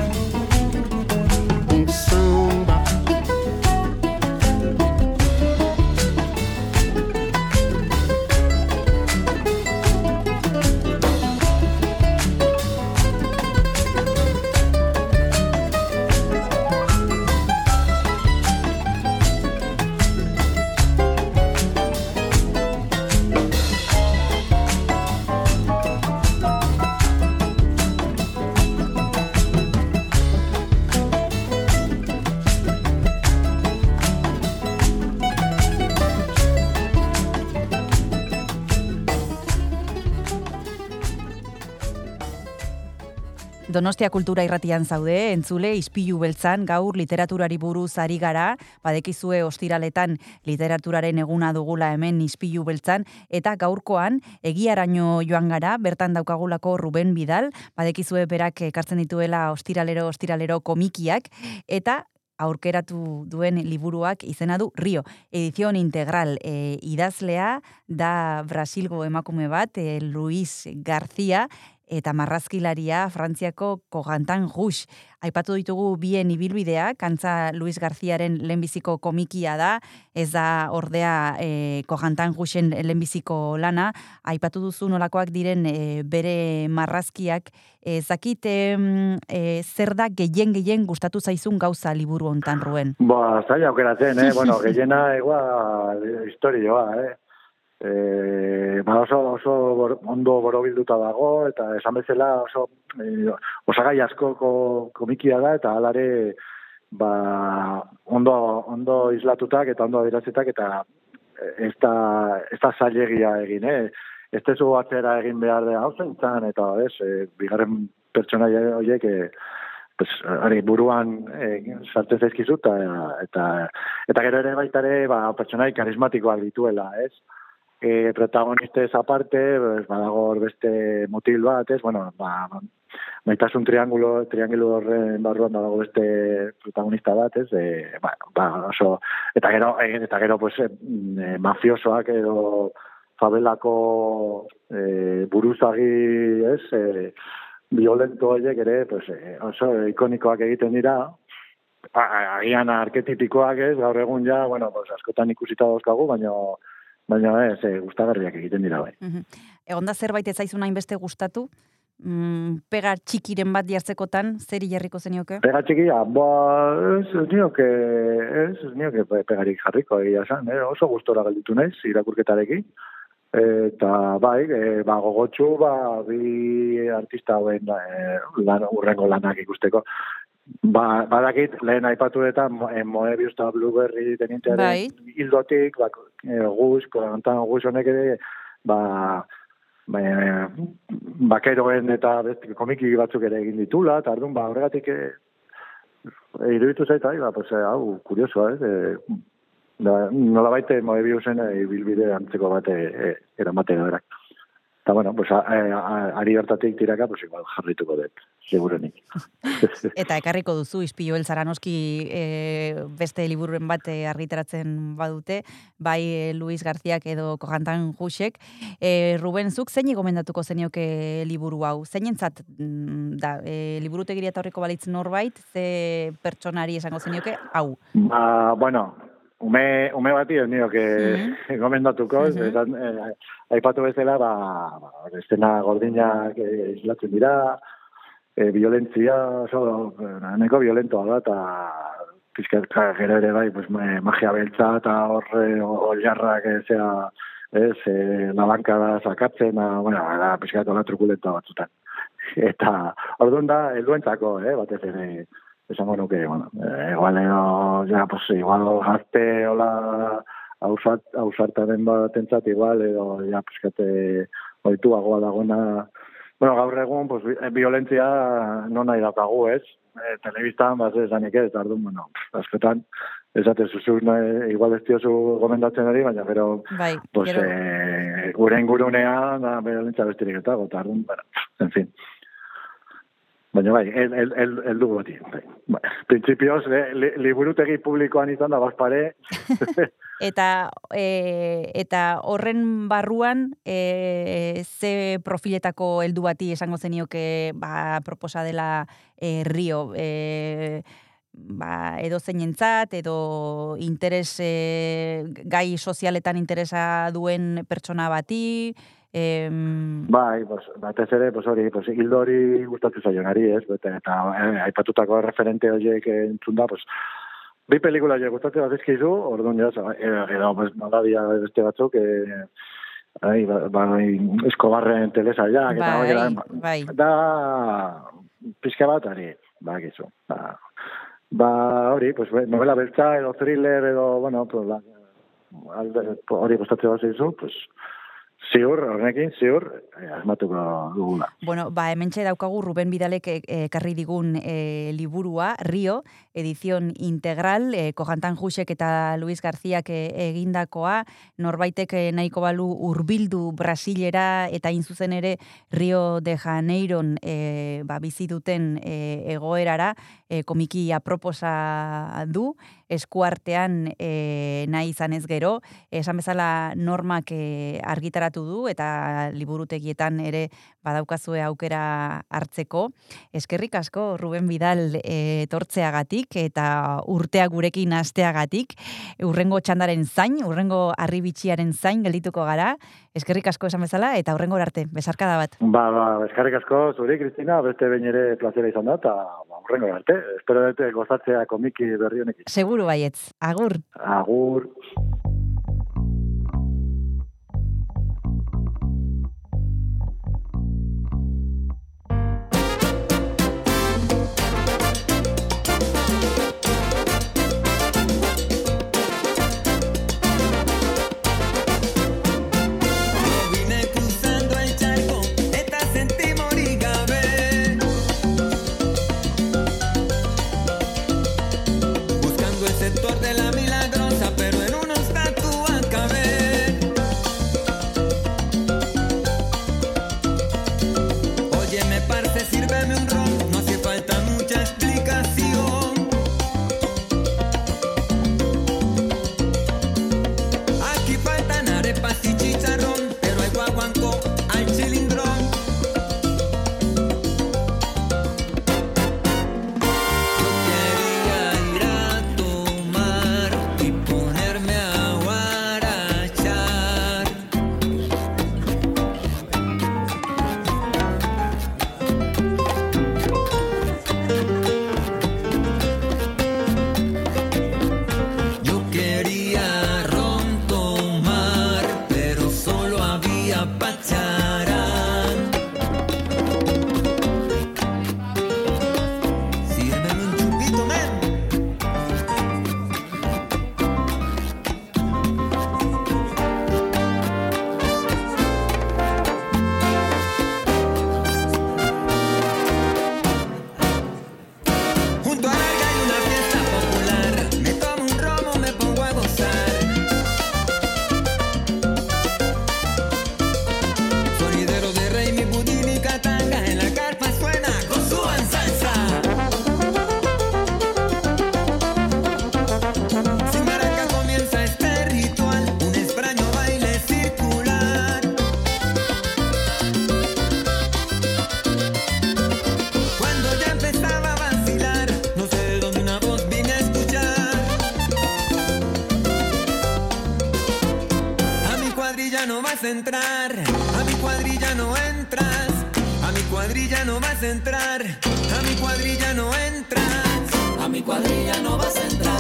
Donostia kultura irratian zaude, entzule, izpilu beltzan, gaur literaturari buruz ari gara, badekizue ostiraletan literaturaren eguna dugula hemen izpilu beltzan, eta gaurkoan egiaraino joan gara, bertan daukagulako Ruben Bidal, badekizue berak ekartzen dituela ostiralero, ostiralero komikiak, eta aurkeratu duen liburuak izena du Rio, edizion integral e, idazlea da Brasilgo emakume bat, e, Luis García, eta marrazkilaria Frantziako Kogantan Rouge. Aipatu ditugu bien ibilbidea, kantza Luis Garziaren lehenbiziko komikia da, ez da ordea e, Kogantan Rougeen lehenbiziko lana, aipatu duzu nolakoak diren e, bere marrazkiak, e, zakit e, e, zer da gehien gehien gustatu zaizun gauza liburu hontan ruen. Ba, zaila aukeratzen, eh? bueno, gehiena egua historioa, eh? E, ba oso, oso ondo borobilduta dago, eta esan bezala oso e, osagai askoko komikia da, eta alare ba, ondo, ondo islatutak eta ondo adirazetak, eta ez da, ez da zailegia egin, eh? Ez tezu atzera egin behar da hau zentzan, eta ez, e, bigarren pertsonaia horiek, e, pues, hori buruan e, sartzen zaizkizu, eta, eta, eta gero ere baita ere, ba, pertsonai karismatikoak dituela, ez? E, protagonistez aparte, pues, badago beste mutil bat, ez? Bueno, ba, maitasun triangulo, triangulo horren barruan badago beste protagonista bat, ez? E, ba, ba, oso, eta gero, e, eta gero, pues, e, mafiosoak edo fabelako e, buruzagi, ez? E, violento horiek ere, pues, oso ikonikoak egiten dira, agian arketipikoak ez, gaur egun ja, bueno, pues, askotan ikusita dauzkagu, baina baina ez, e, gustagarriak egiten dira bai. Mhm. Egon da zerbait ez zaizun hainbeste gustatu? Mm, pega txikiren bat jartzekotan, zer jarriko zenioke? Pega txikia, ba, ez, ez nioke, ez, ez nioke pe- pegarik jarriko egia esan, eh? oso gustora gelditu naiz irakurketarekin. Eta bai, e, ba, gogotxu, ba, bi artista hauen e, lan, urrengo lanak ikusteko. Ba, badakit, lehen aipatu eta Mo- e, Moebius eta Blueberry tenintearen Bai. hildotik, ba, e, guz, kontan guz honek ere, ba, ba, e, bakeroen eta beste komiki batzuk ere egin ditula, eta orduan, ba, horregatik e, iruditu zait, ai, ba, pues, hau, kuriosoa, ez, e, da, nola baite Moebiusen e, ibilbide antzeko bat e, eramaten berak. Eta, bueno, pues, a, a, ari hortatik tiraka, pues, igual jarrituko dut, segurenik. Eta ekarriko duzu, izpilo elzaranoski e, beste libururen bat e, argitaratzen badute, bai e, Luis Garziak edo Kojantan Jusek. E, Ruben, zuk zein gomendatuko zenioke liburu hau? Zeinentzat mm, da, e, liburutegiria eta horreko balitz norbait, ze pertsonari esango zenioke, hau. Ba, bueno, ume, ume bati ez nioke gomendatuko, Mhm. esan, eh, aipatu bezala, ba, ba, estena gordinak eh, islatzen dira, eh, violentzia, oso, eh, nahiko violentoa da, eta pizkat gero ere bai, pues, ma- magia beltza eta horre oilarrak ezea, ez, e, la banka da sakatzen, a, bueno, da pizkat hola trukulenta batzutan. Eta, orduan da, helduentzako, eh, batez ere, esango nuke, bueno, eh, igual edo, ja, pues, igual gazte, hola, hausat, hausartaren batentzat, igual, edo, ja, pizkate, oituagoa dagona, bueno, gaur egun, pues, vi- violentzia non nahi daukagu, ez? E, telebistan, baz, esanik ez, ardun, bueno, askotan, esate zuzuz, nahi, igual ez diozu gomendatzen hori, baina, pero, Bai, pues, gero, eh, gure ingurunean, da, violentzia bestirik eta, gota, ardun, bueno, en fin. Baina bai, el, el, el, el dugu bati. Bai. Bai. Printzipioz, eh, li, liburutegi publikoan izan da, bazpare, Eta e, eta horren barruan e, ze profiletako heldu bati esango zenioke ba, proposa dela e, Rio e, ba, edo zeinentzat, edo interes e, gai sozialetan interesa duen pertsona bati, em, bai, pues, batez ere, pues, hori, pues, hildo hori gustatu zaionari, ez? Bete, eta eh, aipatutako referente horiek entzun da, pues, bi pelikula horiek gustatzen bazizkizu, orduan jaz, edo, edo pues, maladia beste batzuk, eh, Ai, ba, bai, Escobarren telesaiak, eta bai, bai. da, pixka bat, ari, ba, gizu, ba, ba, hori, pues, novela beltza, edo thriller, edo, bueno, pues, la, alde, hori gustatzen bat zizu, pues, ziur, horrekin, ziur, eh, asmatuko dugula. Bueno, ba, hementxe daukagu Ruben Bidalek eh, ekarri digun eh, liburua, Rio, edizion integral, eh, Kojantan Jusek eta Luis Garziak eh, egindakoa, norbaitek eh, nahiko balu urbildu Brasilera eta hain zuzen ere Rio de Janeiron eh, ba, bizi duten eh, egoerara, eh, komiki aproposa du, eskuartean eh, nahi izan ez gero, esan bezala normak eh, argitaratu du eta liburutegietan ere badaukazue aukera hartzeko. Eskerrik asko Ruben Bidal eh, etortzeagatik eta urtea gurekin hasteagatik, urrengo txandaren zain, urrengo arribitxiaren zain geldituko gara. Eskerrik asko esan bezala eta urrengo arte, besarkada bat. Ba, ba, eskarrik asko, zuri, Kristina, beste behin ere plazera izan da, eta ba, urrengo arte, espero dute gozatzea komiki berri honekin. Seguru baietz. Agur. Agur. a mi cuadrilla no entras, a mi cuadrilla no vas a entrar, a mi cuadrilla no entras, a mi cuadrilla no vas a entrar.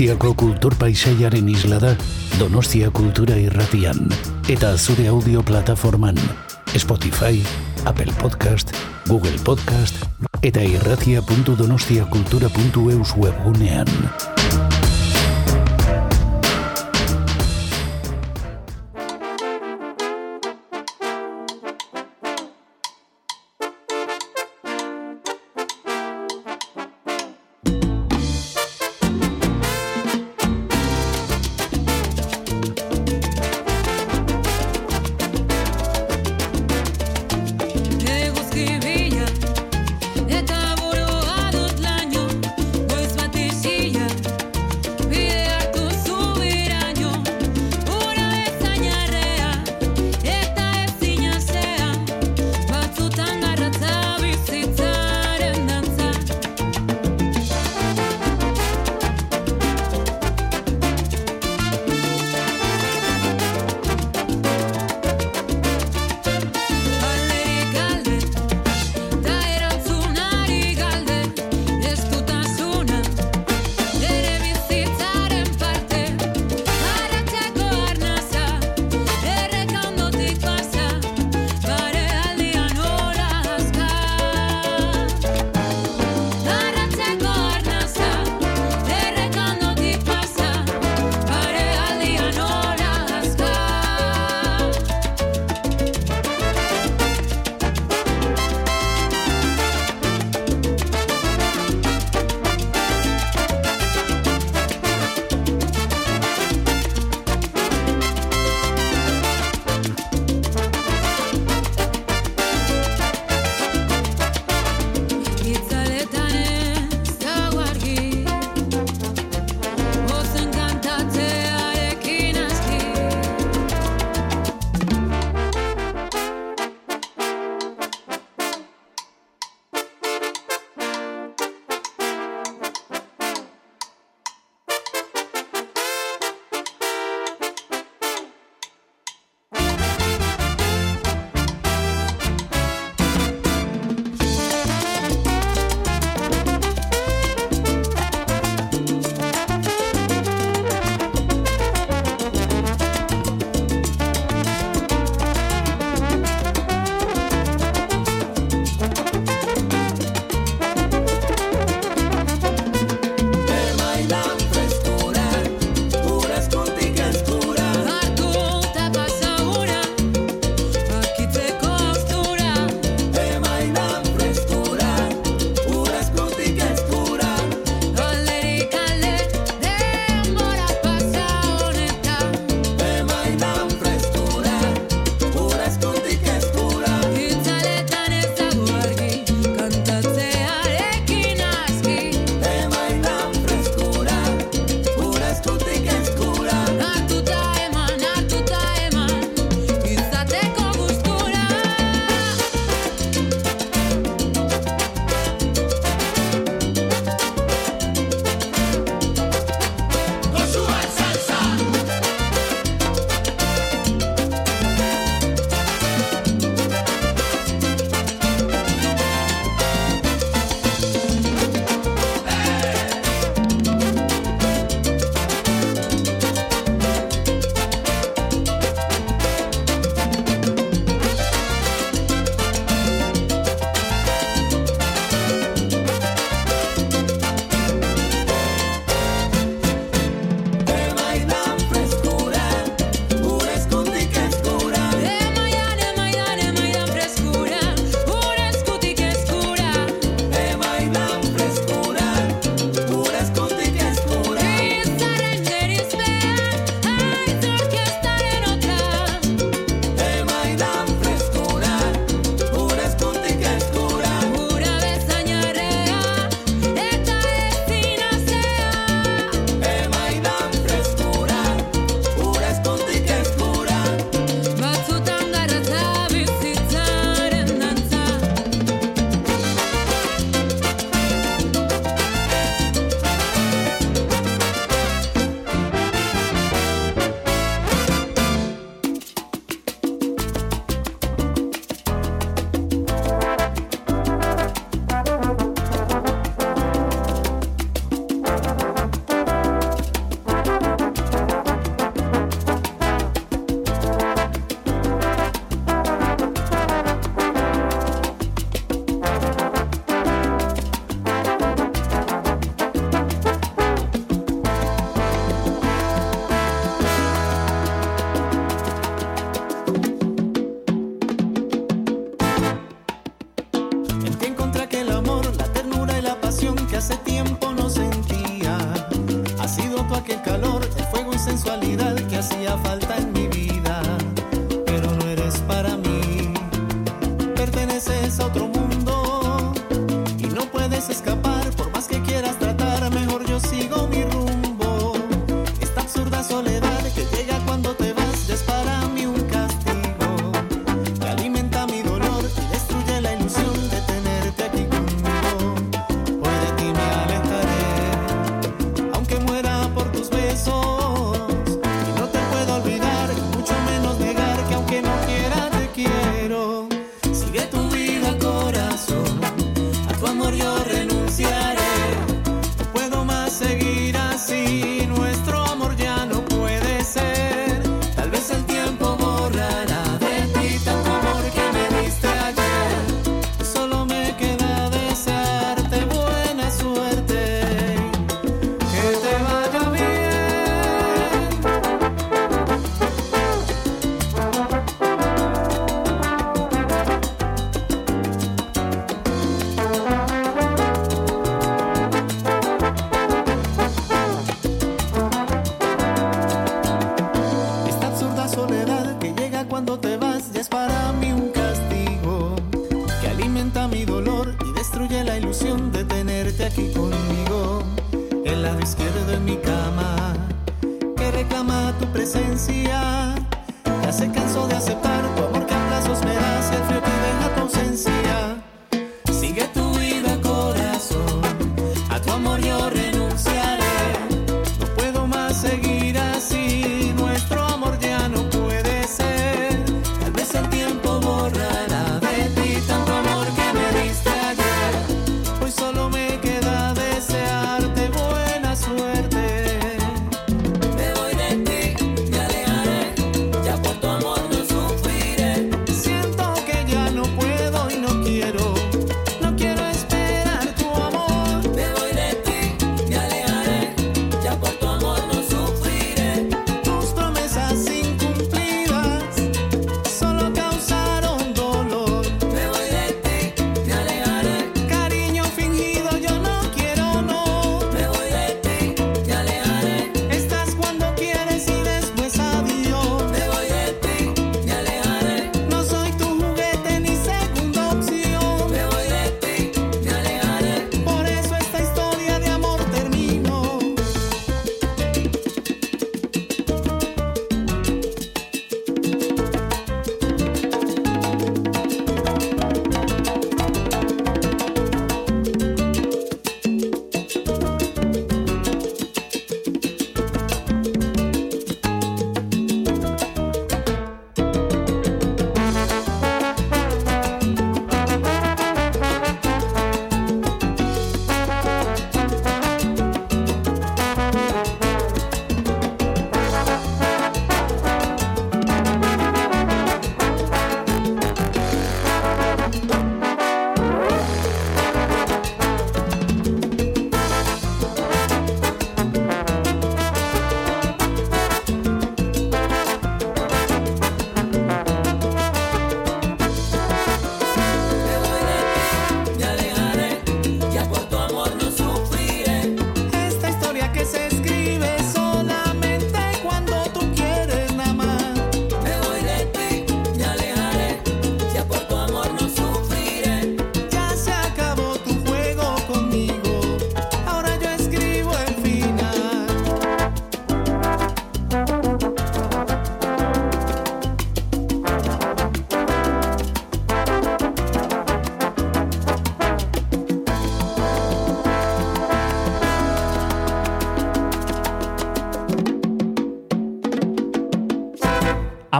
Donostiako kultur paisaiaren isla da Donostia Kultura Irratian eta zure audio plataforman Spotify, Apple Podcast, Google Podcast eta irratia.donostiakultura.eus webgunean.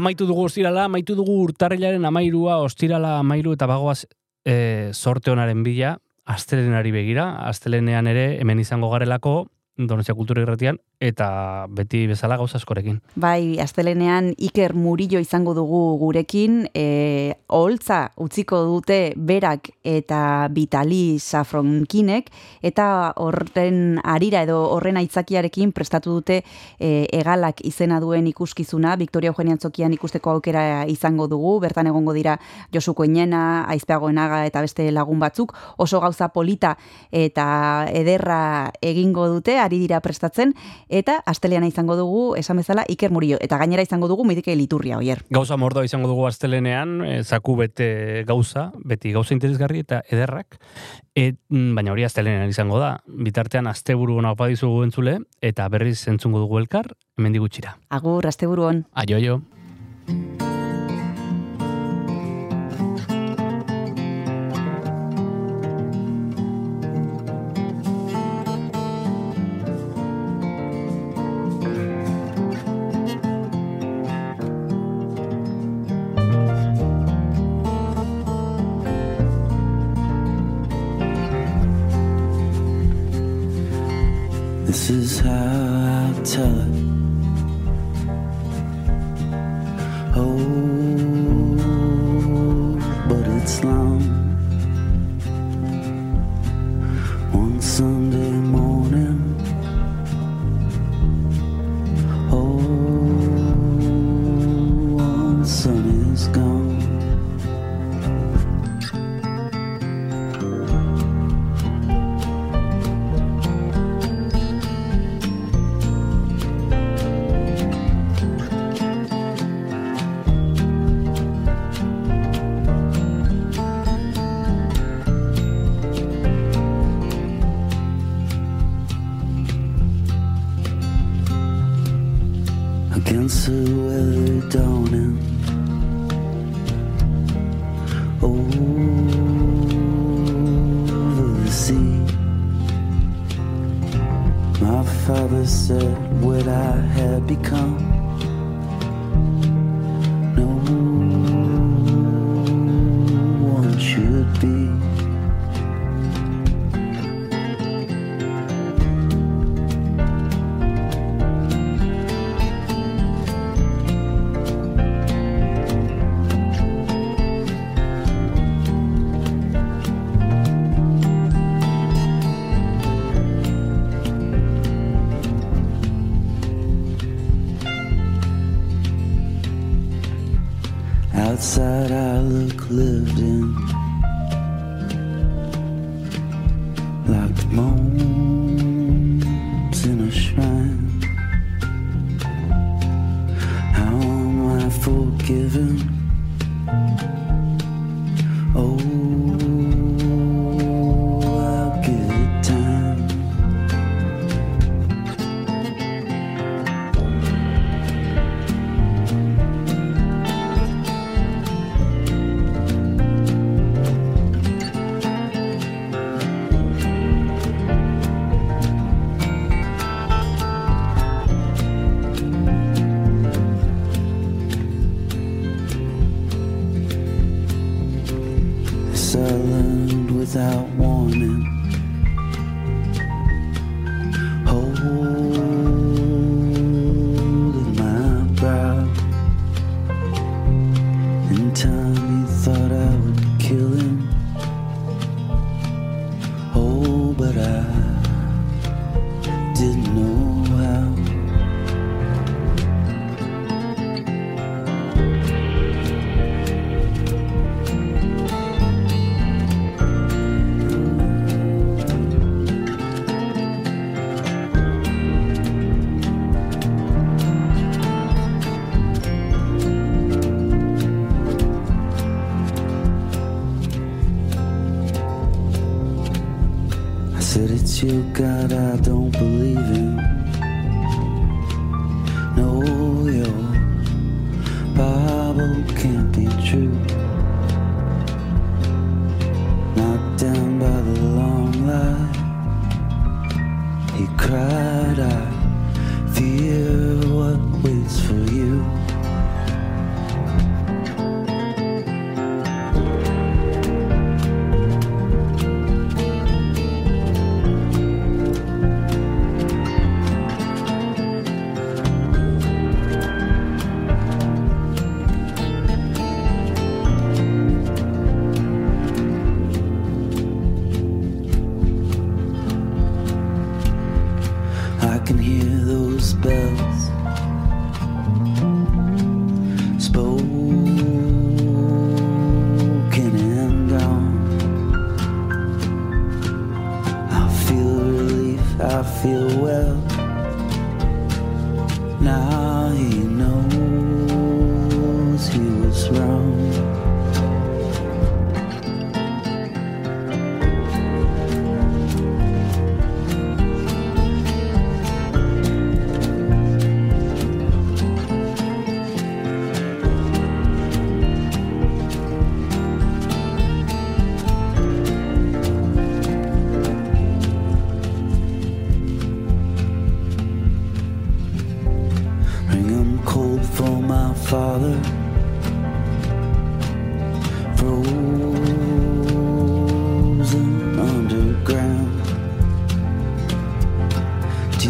Amaitu dugu ostirala, amaitu dugu urtarrilaren amairua, ostirala amairu eta bagoaz e, sorte honaren bila, astelenari begira, astelenean ere hemen izango garelako, Donostia Kultura Irratian, eta beti bezala gauza askorekin. Bai, astelenean Iker Murillo izango dugu gurekin, e, oholtza utziko dute berak eta Vitali Safronkinek, eta horren arira edo horren aitzakiarekin prestatu dute e, egalak izena duen ikuskizuna, Victoria Eugenian Zokian ikusteko aukera izango dugu, bertan egongo dira Josu Koinena, Aizpeagoenaga eta beste lagun batzuk, oso gauza polita eta ederra egingo dute, ari dira prestatzen, eta asteleana izango dugu, esan bezala, Iker Murillo, eta gainera izango dugu Midike Liturria, oier. Gauza mordoa izango dugu astelenean, e, zaku bete gauza, beti gauza interesgarri eta ederrak, et, mm, baina hori astelenean izango da. Bitartean asteburu ona opa dizugu entzule, eta berriz entzungo dugu elkar, hemen gutxira. Agur, asteburu on. Aio, aio. Is how I tell it.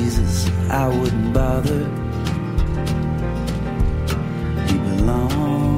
Jesus, I wouldn't bother. He belongs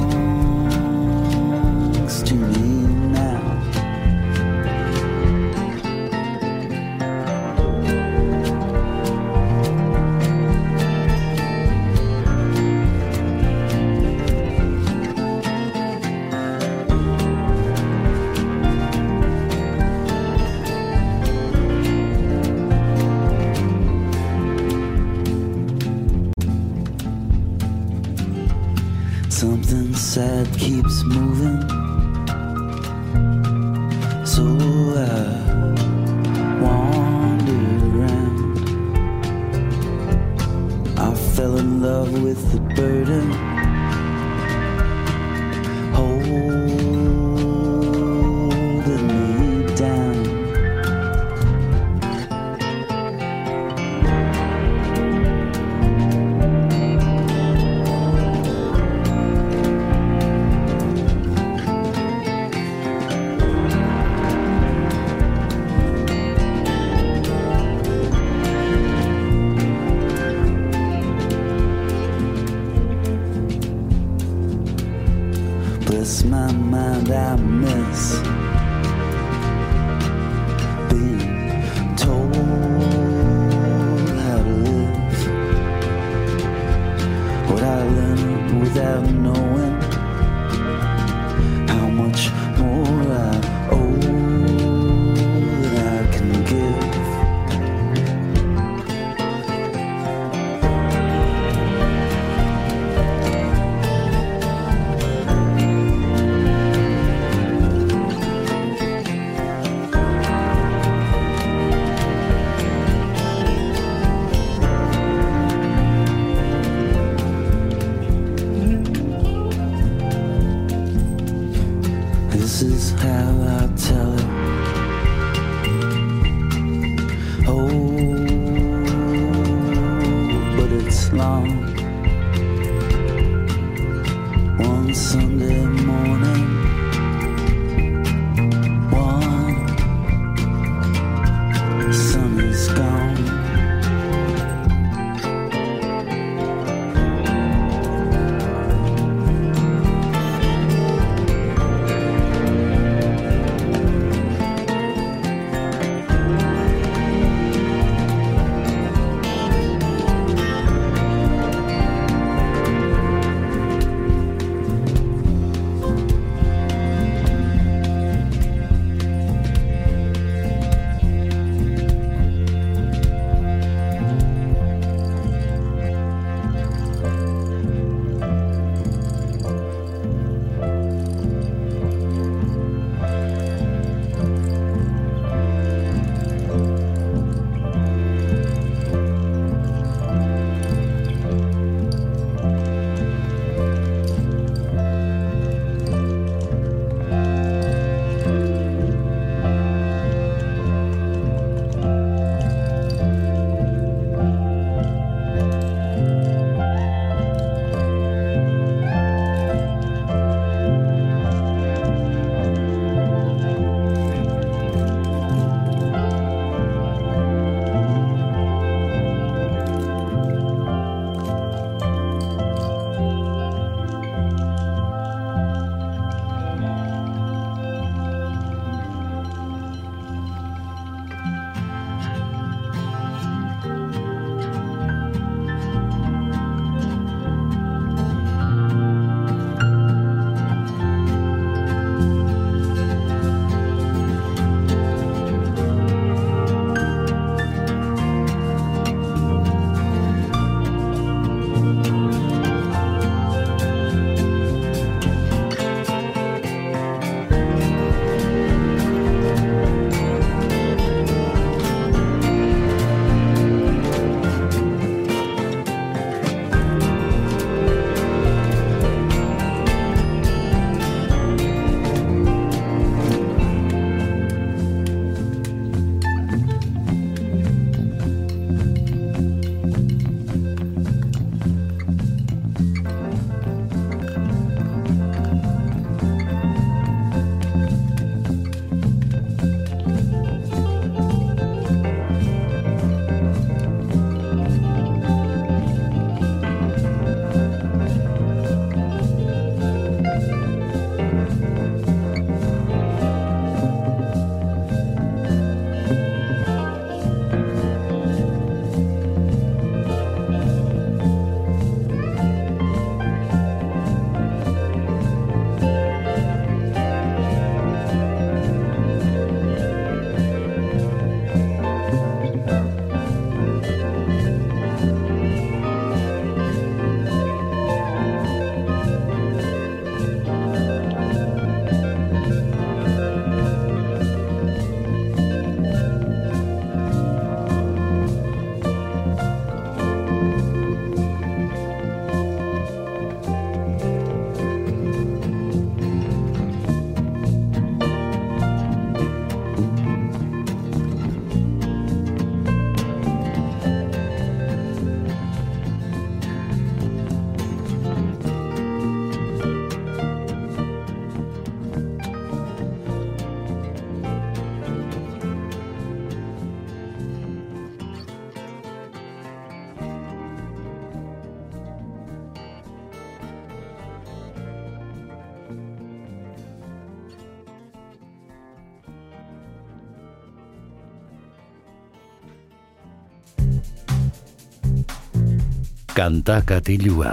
Kanta katilua.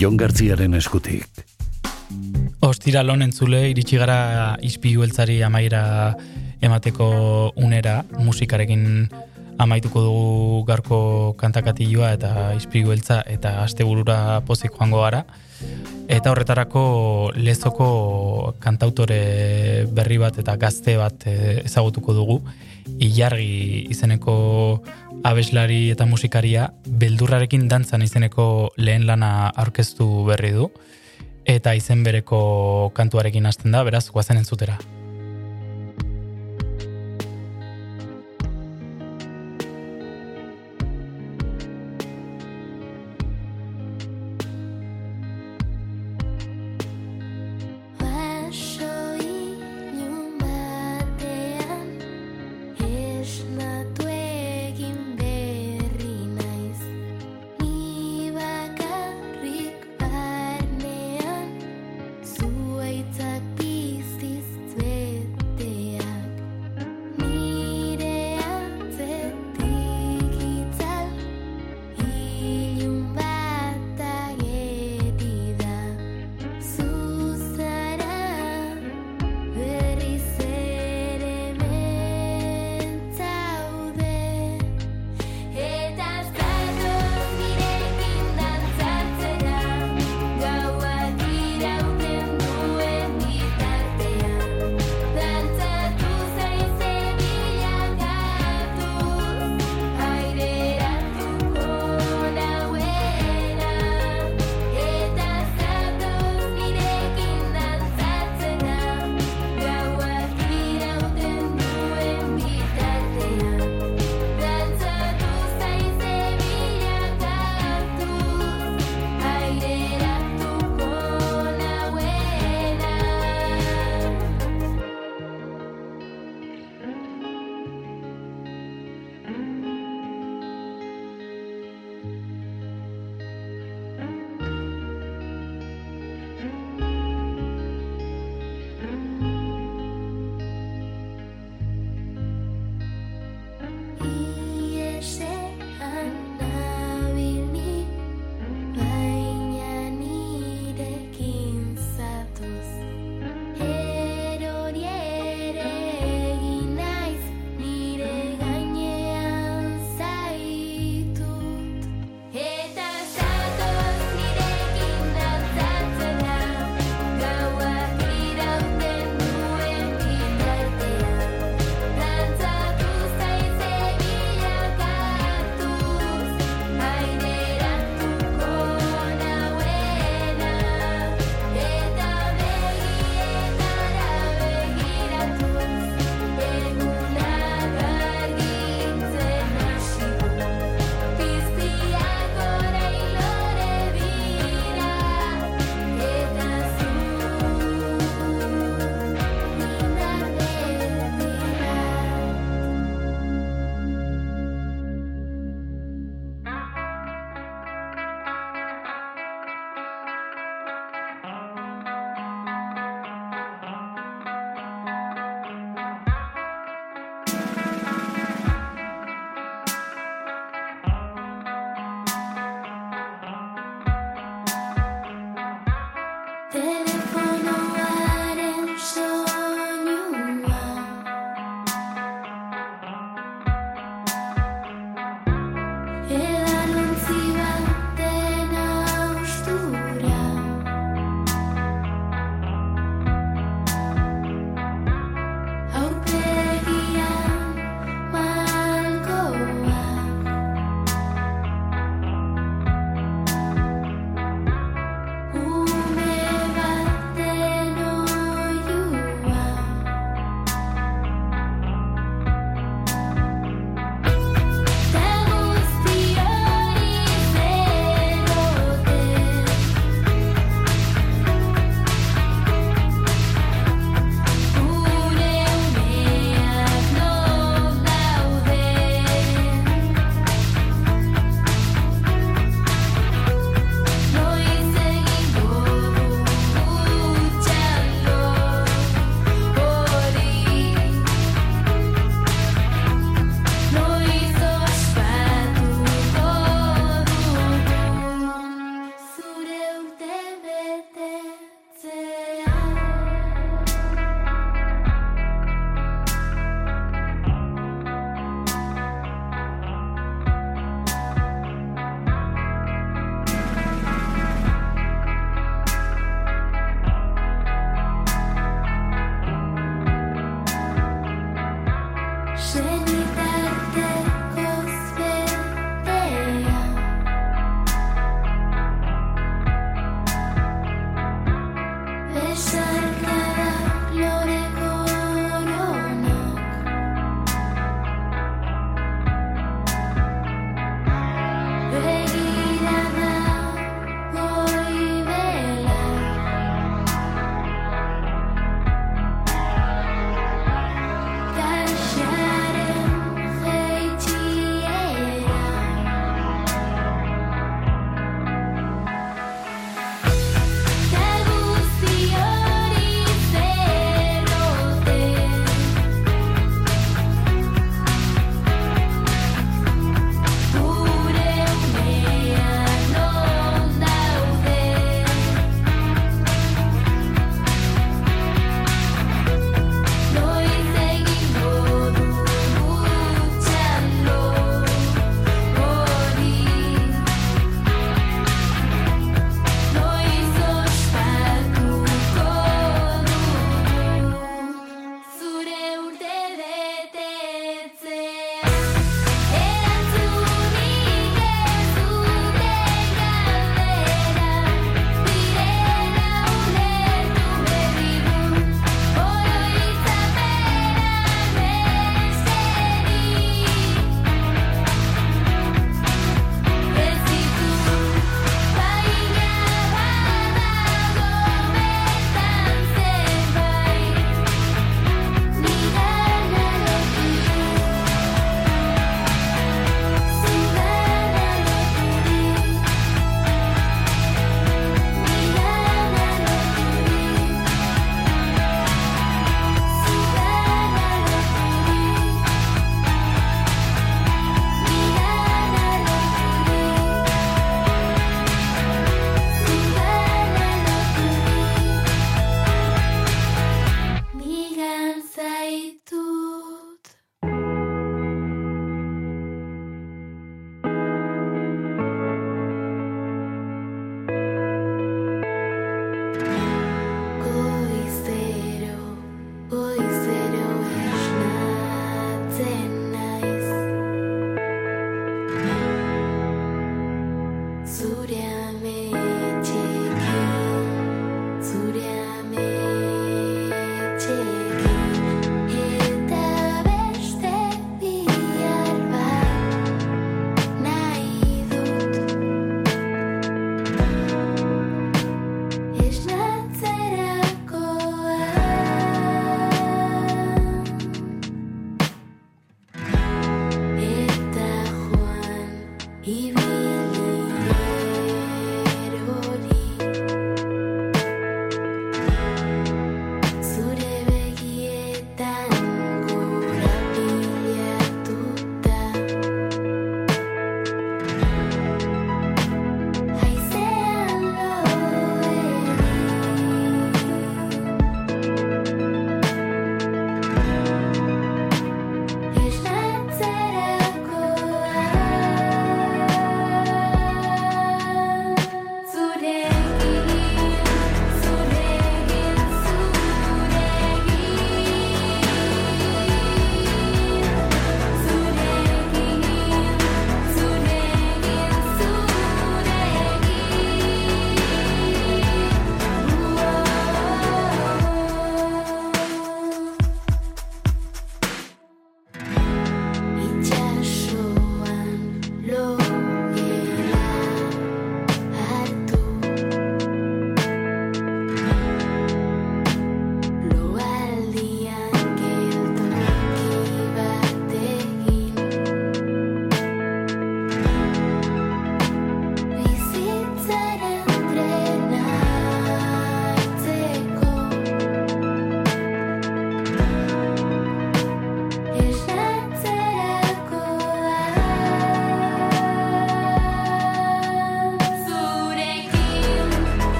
Jon Gartziaren eskutik. Ostira lon entzule, iritsi gara izpilu eltzari amaira emateko unera, musikarekin amaituko dugu garko kantakatilua eta izpilu eltza eta asteburura pozik joango gara. Eta horretarako lezoko kantautore berri bat eta gazte bat eh, ezagutuko dugu. Ilargi izeneko abeslari eta musikaria beldurrarekin dantzan izeneko lehen lana aurkeztu berri du. Eta izen bereko kantuarekin hasten da, beraz, guazen entzutera.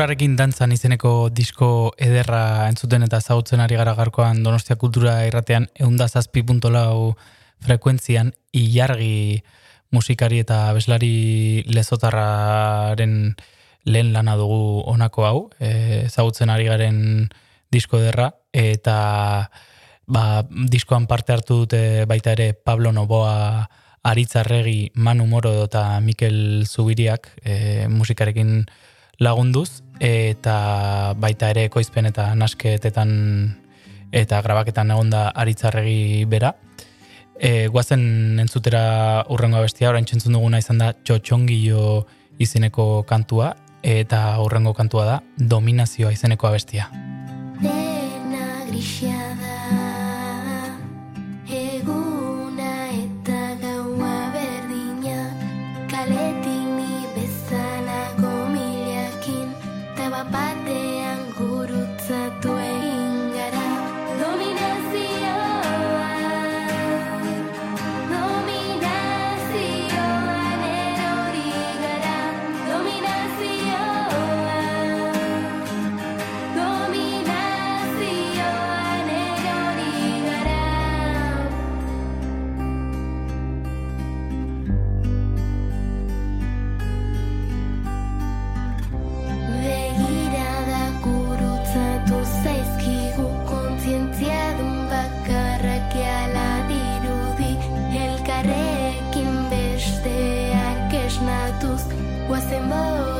Beldurrarekin dantzan izeneko disko ederra entzuten eta ezagutzen ari gara garkoan Donostia Kultura irratean eunda zazpi puntolau frekuentzian ilargi musikari eta abeslari lezotarraren lehen lana dugu honako hau, e, ezagutzen ari garen disko ederra, eta ba, diskoan parte hartu dute baita ere Pablo Novoa Aritzarregi, Manu Moro eta Mikel Zubiriak e, musikarekin lagunduz, eta baita ere ekoizpen eta nasketetan eta grabaketan egonda Aritzarregi bera. E, guazen entzutera urrengo abestia, orain txentzun duguna izan da txotxongio izeneko kantua, eta urrengo kantua da dominazioa izeneko abestia. Dena grisia rainbow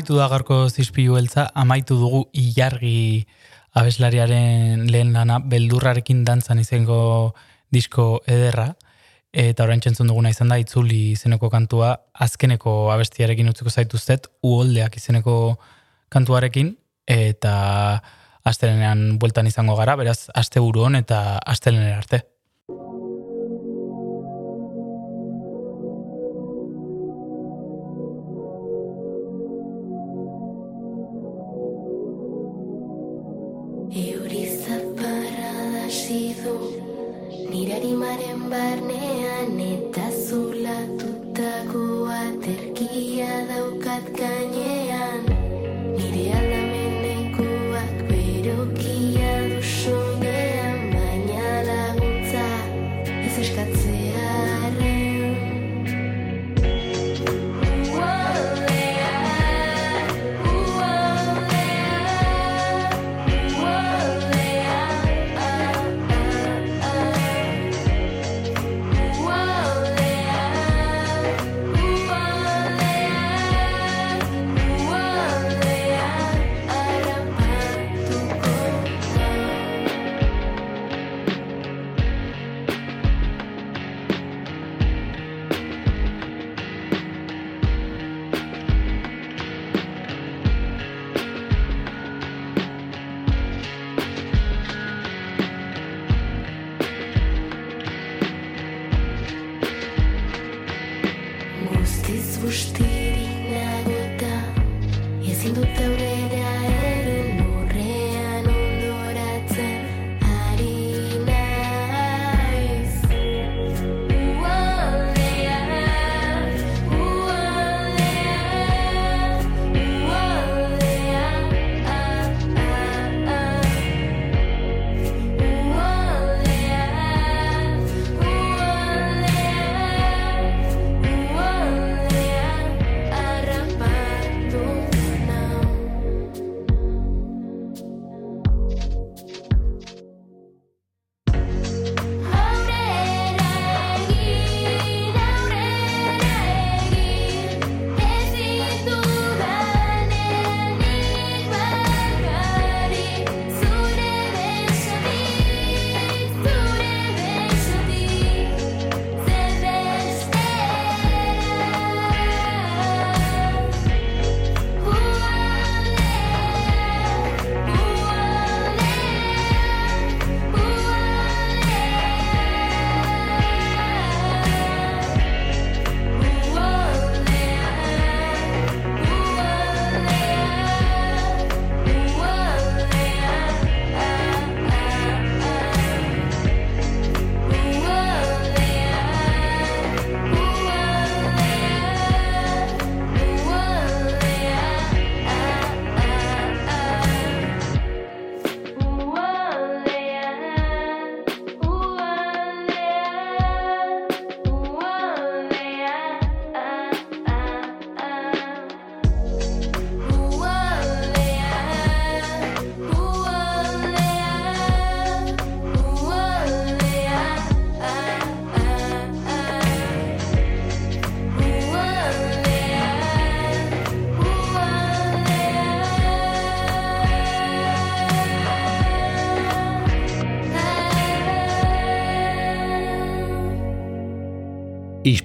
amaitu da garko zizpilu beltza, amaitu dugu ilargi abeslariaren lehen lana beldurrarekin dantzan izango disko ederra. Eta orain txentzun duguna izan da, itzuli izeneko kantua azkeneko abestiarekin utziko zaituztet, uoldeak izeneko kantuarekin, eta astelenean bueltan izango gara, beraz, aste buruon eta astelener arte.